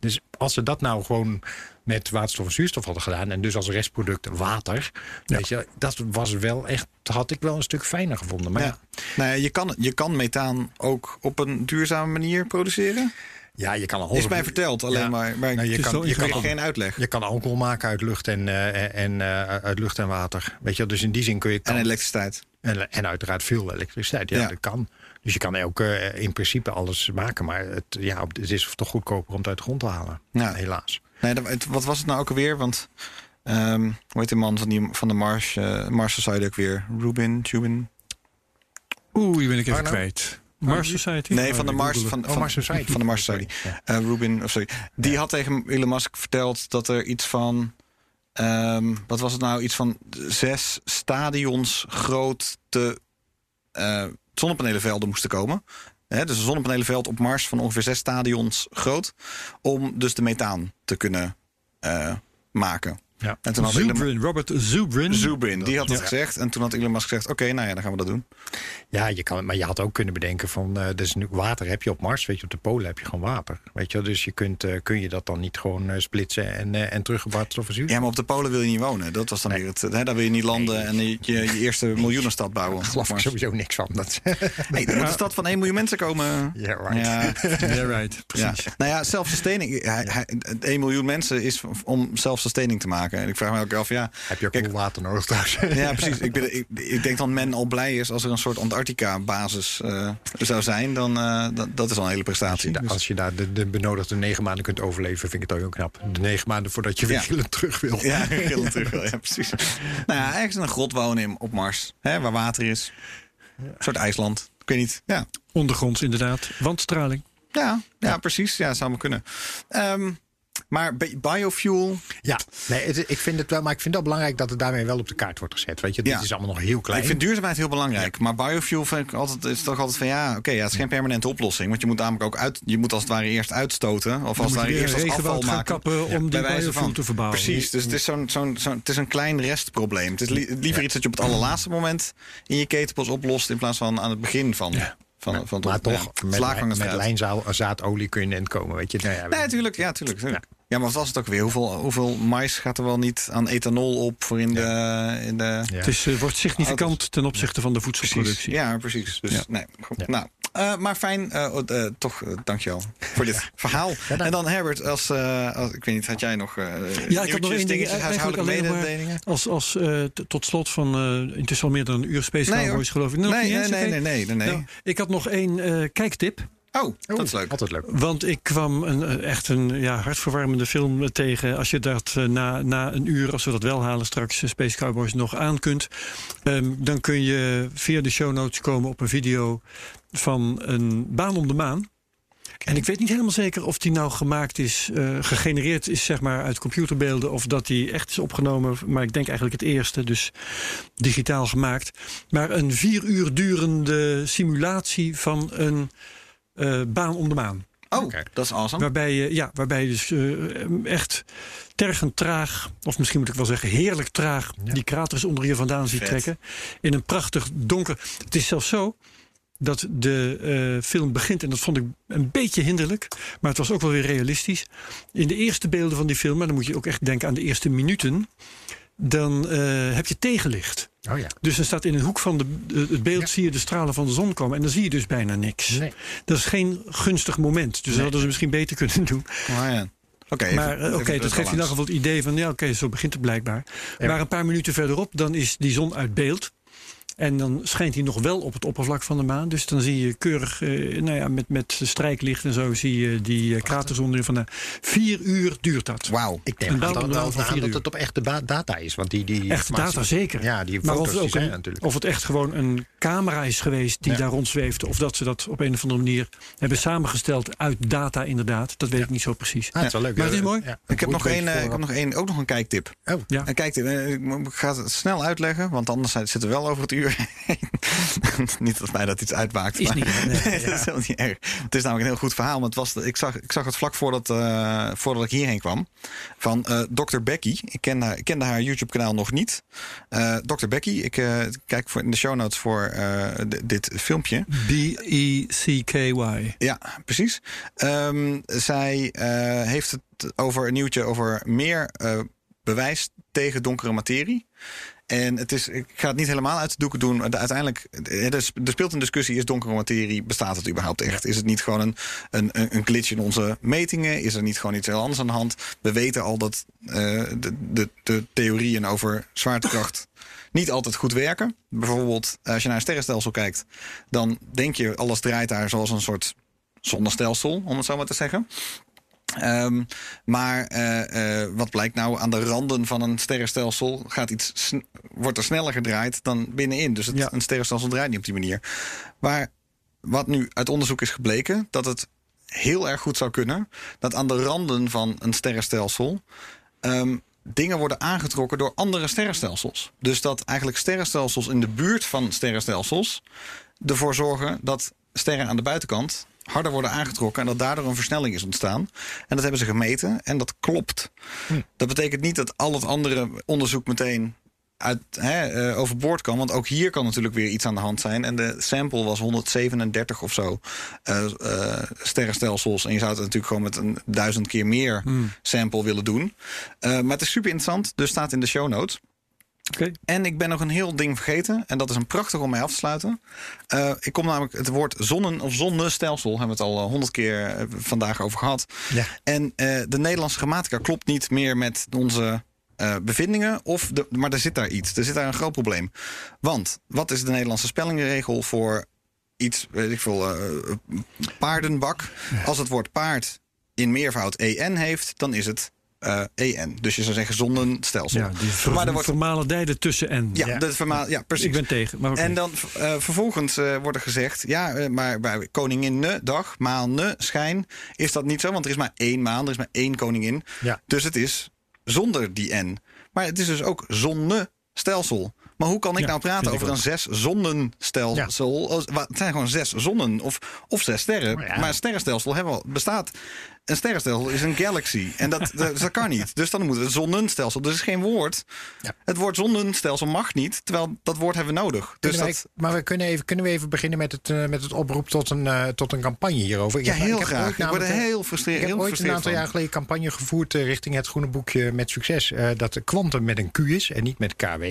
Dus als ze dat nou gewoon met waterstof en zuurstof hadden gedaan. En dus als restproduct water. Weet je, dat was wel echt, had ik wel een stuk fijner gevonden. Maar ja. ja. Nou ja, je, kan, je kan methaan ook op een duurzame manier produceren. Ja, je kan al Is mij verteld, alleen Ja. maar, maar Nou, je je kan- je je kan- geen uitleg. Je kan alcohol maken uit lucht en, eh, en, eh, uit lucht en water. Weet je, wel, dus in die zin kun je. En Kan, elektriciteit. en, en uiteraard veel elektriciteit. Ja, Ja. dat kan. Dus je kan ook eh, in principe alles maken. Maar het, ja, het is toch goedkoper om het uit de grond te halen. Ja. Helaas. Nee, dat- het- wat was het nou ook alweer? Want, ehm hoe heet die man van, die, van de Mars, eh Mars Society ook weer? Rubin, Jubin? Oeh, die ben ik even Arno? kwijt. Mars Society? Nee, Oh, van de ik Mars, van, het. van, Mars Society. Van de Mars Society. Ja. Eh, Rubin, of sorry. Die had tegen Elon Musk verteld dat er iets van... ehm, wat was het nou? Iets van zes stadions grote eh, zonnepanelenvelden moesten komen. Hè, dus een zonnepanelenveld op Mars van ongeveer zes stadions groot. Om dus de methaan te kunnen eh, maken. Ja. En toen had Elon, Robert Zubrin. Zubrin, die had dat Ja. gezegd. En toen had Elon Musk gezegd, oké, nou ja, dan gaan we dat doen. Ja, je kan, maar je had ook kunnen bedenken van, eh dus nu water heb je op Mars, weet je, op de Polen heb je gewoon water. Weet je, dus je kunt, eh, kun je dat dan niet gewoon eh, splitsen en, en terug op waterstof? Ja, maar op de Polen wil je niet wonen. Dat was dan Nee. weer het. Hè, daar wil je niet landen en je, je, je eerste [LAUGHS] miljoenenstad bouwen. Daar geloof ik sowieso niks van. Dat, [LAUGHS] Nee, er moet een stad van 1 miljoen mensen komen. Ja, right. Ja, [LAUGHS] Yeah, right. ja. Precies. Nou ja, zelfsustaining. Hij, hij, 1 miljoen mensen is om zelfsustaining te maken. En ik vraag me ook af, ja. heb je ook Kijk, water nodig trouwens? Ja, [LAUGHS] precies. Ik, ben, ik, ik denk dat men al blij is als er een soort Antarctica-basis eh, zou zijn. Dan uh, dat, dat is al een hele Als prestatie. je, Dus- als je daar de, de benodigde negen maanden kunt overleven, vind ik het ook heel knap. De negen maanden voordat je weer Ja. gillend terug wil. ja, [LAUGHS] gillend terug wel. Ja, precies. Nou ja, ergens in een grot wonen in, op Mars. Hè, waar water is. Een soort IJsland. Ik weet niet. Ja. Ondergronds inderdaad. Wandstraling. Ja, ja, precies. Ja, zou maar kunnen. Ehm, maar bi- biofuel. Ja, nee, het- ik vind het wel, maar ik vind het wel belangrijk dat het daarmee wel op de kaart wordt gezet. Weet je, dit Ja. is allemaal nog heel klein. Ik vind duurzaamheid heel belangrijk. Maar biofuel vind ik altijd, is toch altijd van ja, oké, ja, het is geen permanente oplossing. Want je moet namelijk ook uit, je moet als het ware eerst uitstoten. Of als het ware eerst als afval maken. kappen om die biofuel van. te verbouwen. Precies, dus het is, zo'n, zo'n, zo'n, het is een klein restprobleem. Het is li- liever iets dat je op het allerlaatste moment in je keten pas oplost. In plaats van aan het begin van, van, van het maar op- toch, ja, met, met lijnzaadolie kun je in het komen. Weet je, nou ja, Nee, natuurlijk. Ja, tuurlijk. tuurlijk. Ja. maar wat was het ook weer? Hoeveel, hoeveel mais gaat er wel niet aan ethanol op voor in de... In de Ja. Het is, eh, wordt significant ten opzichte van de Precies. voedselproductie. Ja, precies. Dus, Ja. Nee, goed. Ja. Nou, eh, maar fijn. oh, eh, toch, dankjewel voor dit verhaal. en dan Herbert, als, als, ik weet niet, had jij nog Ja, ik had nog één ding. huishoudelijke mededelingen? als, als tot slot van intussen al meer dan een uur Space Nee, Cowboys, geloof ik. Nee, nee, nee, nee, nee, nee, nee. Nou, ik had nog één kijktip. Oh, dat is leuk. Altijd leuk. Want ik kwam een, eh, echt een ja, hartverwarmende film tegen. Als je dat eh, na, na een uur, als we dat wel halen straks, eh, Space Cowboys nog aan kunt. ehm, dan kun je via de show notes komen op een video van een baan om de maan. En ik weet niet helemaal zeker of die nou gemaakt is, eh, gegenereerd is zeg maar uit computerbeelden. Of dat die echt is opgenomen. Maar ik denk eigenlijk het eerste, dus digitaal gemaakt. Maar een vier uur durende simulatie van een baan om de maan. Oh, Oké. dat is awesome. Waarbij je, ja, waarbij je dus eh, echt tergend traag, of misschien moet ik wel zeggen heerlijk traag, die kraters onder je vandaan ziet Vet. trekken. In een prachtig donker. Het is zelfs zo dat de eh, film begint, en dat vond ik een beetje hinderlijk, maar het was ook wel weer realistisch. In de eerste beelden van die film, en dan moet je ook echt denken aan de eerste minuten, dan eh, heb je tegenlicht. Oh ja. Dus dan staat in een hoek van de, het beeld Ja. zie je de stralen van de zon komen. En dan zie je dus bijna niks. Nee. Dat is geen gunstig moment. Dus dat hadden ze misschien beter kunnen doen. Oh, ja. Oké, even- maar eh, oké, dat geeft in ieder geval het idee van... ja, oké, zo begint het blijkbaar. Ja. Maar een paar minuten verderop, dan is die zon uit beeld. En dan schijnt hij nog wel op het oppervlak van de maan. Dus dan zie je keurig, eh, nou ja, met, met strijklicht en zo... zie je die eh, kraterzon erin van... vier uur duurt dat. Wauw. Ik om dat, de dat, van aan vier dat het op echte data is. Want die, die Echte data zeker. Ja, die maar foto's of het, die ook zijn een, natuurlijk. of het echt gewoon een camera is geweest die Ja. daar rondzweefde. Of dat ze dat op een of andere manier hebben samengesteld uit data inderdaad. Dat weet ik niet zo precies. Ah, het is wel leuk. Maar het is mooi. ja. Ik heb, nog één, eh, ik heb nog één, ook nog een kijktip. Oh, Ja. Een kijktip. ik ga het snel uitleggen, want anders zitten we wel over het uur heen. [LAUGHS] niet dat mij dat iets uitmaakt. Is maar- niet, nee, [LAUGHS] Nee, dat is helemaal niet erg. Het is namelijk een heel goed verhaal. Maar het was, ik, zag, ik zag het vlak voordat, eh, voordat ik hierheen kwam. Van eh Dr. Becky. Ik kende, haar- ik kende haar YouTube-kanaal nog niet. Eh Dr. Becky. Ik eh, kijk voor, in de show notes voor eh, dit filmpje. E B-E-C-K-Y. Ja, precies. Ehm, zij eh, heeft het over een nieuwtje over meer eh, bewijs tegen donkere materie. En het is, ik ga het niet helemaal uit de doeken doen. De- Uiteindelijk, eh, er, er speelt een discussie: is donkere materie, bestaat het überhaupt echt? Is het niet gewoon een, een, een een glitch in onze metingen? Is er niet gewoon iets heel anders aan de hand? We weten al dat eh, de, de, de theorieën over zwaartekracht niet altijd goed werken. Bijvoorbeeld, als je naar een sterrenstelsel kijkt, dan denk je alles draait daar zoals een soort zonnestelsel, om het zo maar te zeggen. Ehm, maar eh, eh, wat blijkt nou aan de randen van een sterrenstelsel? Gaat iets wordt er sneller gedraaid dan binnenin. Dus het, Ja. een sterrenstelsel draait niet op die manier. Maar wat nu uit onderzoek is gebleken, dat het heel erg goed zou kunnen dat aan de randen van een sterrenstelsel ehm, dingen worden aangetrokken door andere sterrenstelsels. Dus dat eigenlijk sterrenstelsels in de buurt van sterrenstelsels ervoor zorgen dat sterren aan de buitenkant harder worden aangetrokken en dat daardoor een versnelling is ontstaan. En dat hebben ze gemeten en dat klopt. Dat betekent niet dat al het andere onderzoek meteen uit, hè, eh, overboord kan. Want ook hier kan natuurlijk weer iets aan de hand zijn. En de sample was 137 of zo eh, eh, sterrenstelsels. En je zou het natuurlijk gewoon met een duizend keer meer sample willen doen. Maar het is super interessant. Dus staat in de show notes. En ik ben nog een heel ding vergeten. En dat is een prachtig om mee af te sluiten. Eh, ik kom namelijk het woord zonnen- of zonnestelsel. Hebben we het al eh, honderd keer eh, vandaag over gehad. Ja. En de Nederlandse grammatica klopt niet meer met onze bevindingen. Of de, maar er zit daar iets. Er zit daar een groot probleem. Want wat is de Nederlandse spellingregel voor iets, weet ik veel, paardenbak? Als het woord paard in meervoud en heeft, dan is het en. Dus je zou zeggen zonnestelsel. Ja, die maar er wordt formale dijden tussen en. ja, Ja. De ja, precies. Ik ben tegen. Maar. En dan eh, vervolgens eh, wordt er gezegd... ja, eh, maar bij Koninginnedag, maan, schijn... is dat niet zo, want er is maar één maan, er is maar één koningin. Ja. Dus het is zonder die n. Maar het is dus ook zonnestelsel. Maar hoe kan ik Ja, nou praten over een zes zonnenstelsel? Wa- Het zijn gewoon zes zonnen of, of zes sterren. Maar ja. Maar een sterrenstelsel bestaat. Een sterrenstelsel is een galaxy. En dat, dat, dat kan niet. Dus dan moeten we het zonnenstelsel. Dus is geen woord. Ja. Het woord zonnenstelsel mag niet. Terwijl dat woord hebben we nodig. Dus wij- dat, maar we kunnen, even, kunnen we even beginnen met het, eh, met het oproep tot een, eh, tot een campagne hierover? Ik ja, heb- heel ik graag. Ik word er eh, heel frustreerd Ik heb ooit een aantal jaar geleden campagne gevoerd richting het groene boekje met succes. dat de kwantum met een Q is en niet met KW.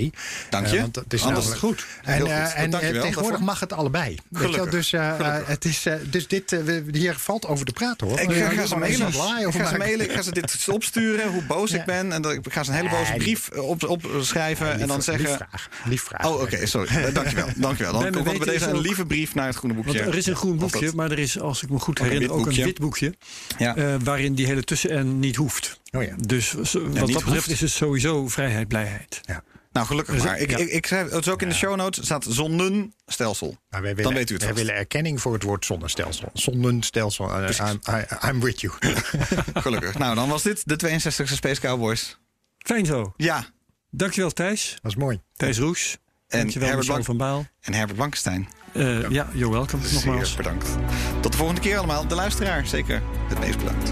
Dank je. Want het is Anders namelijk goed. En, goed. en tegenwoordig daarvoor. mag het allebei. Gelukkig. Dus, Gelukkig. het is, dus dit, hier valt over te praten hoor. Ik ga, mailen. Ik ga ze mailen. Ik ga ze dit [LAUGHS] opsturen, hoe boos ik ben. En dat, ik ga ze een hele boze Nee, brief op, opschrijven. en dan Lief zeggen... vraag. Lief vraag. Oh, oké, sorry. Eh, dankjewel. [LAUGHS] dankjewel. Dan komt bij deze een lieve brief naar het groene boekje. Want er is een groen boekje, dat- maar er is, als ik me goed herinner, ook een wit boekje. Ja. eh, waarin die hele tussen-en niet hoeft. Oh ja. Dus wat dat betreft hoeft. is het sowieso vrijheid, blijheid. Nou, gelukkig Dus- maar. Ik, ja. ik, ik schrijf het is ook in de show notes. staat zonnenstelsel. Willen, Dan weet u het wij willen erkenning voor het woord zonnestelsel. Zonnestelsel. Uh, I'm, I- I'm with you. [LAUGHS] Gelukkig. nou, dan was dit de 62e Space Cowboys. Fijn zo. Ja. Dankjewel Thijs. Dat is mooi. Thijs Roes. En Dankjewel Herbert Blank- van Baal. En Herbert Blankenstein. Eh, ja, you're welcome. Nogmaals. Zeer bedankt. Tot de volgende keer allemaal. De luisteraar zeker het meest bedankt.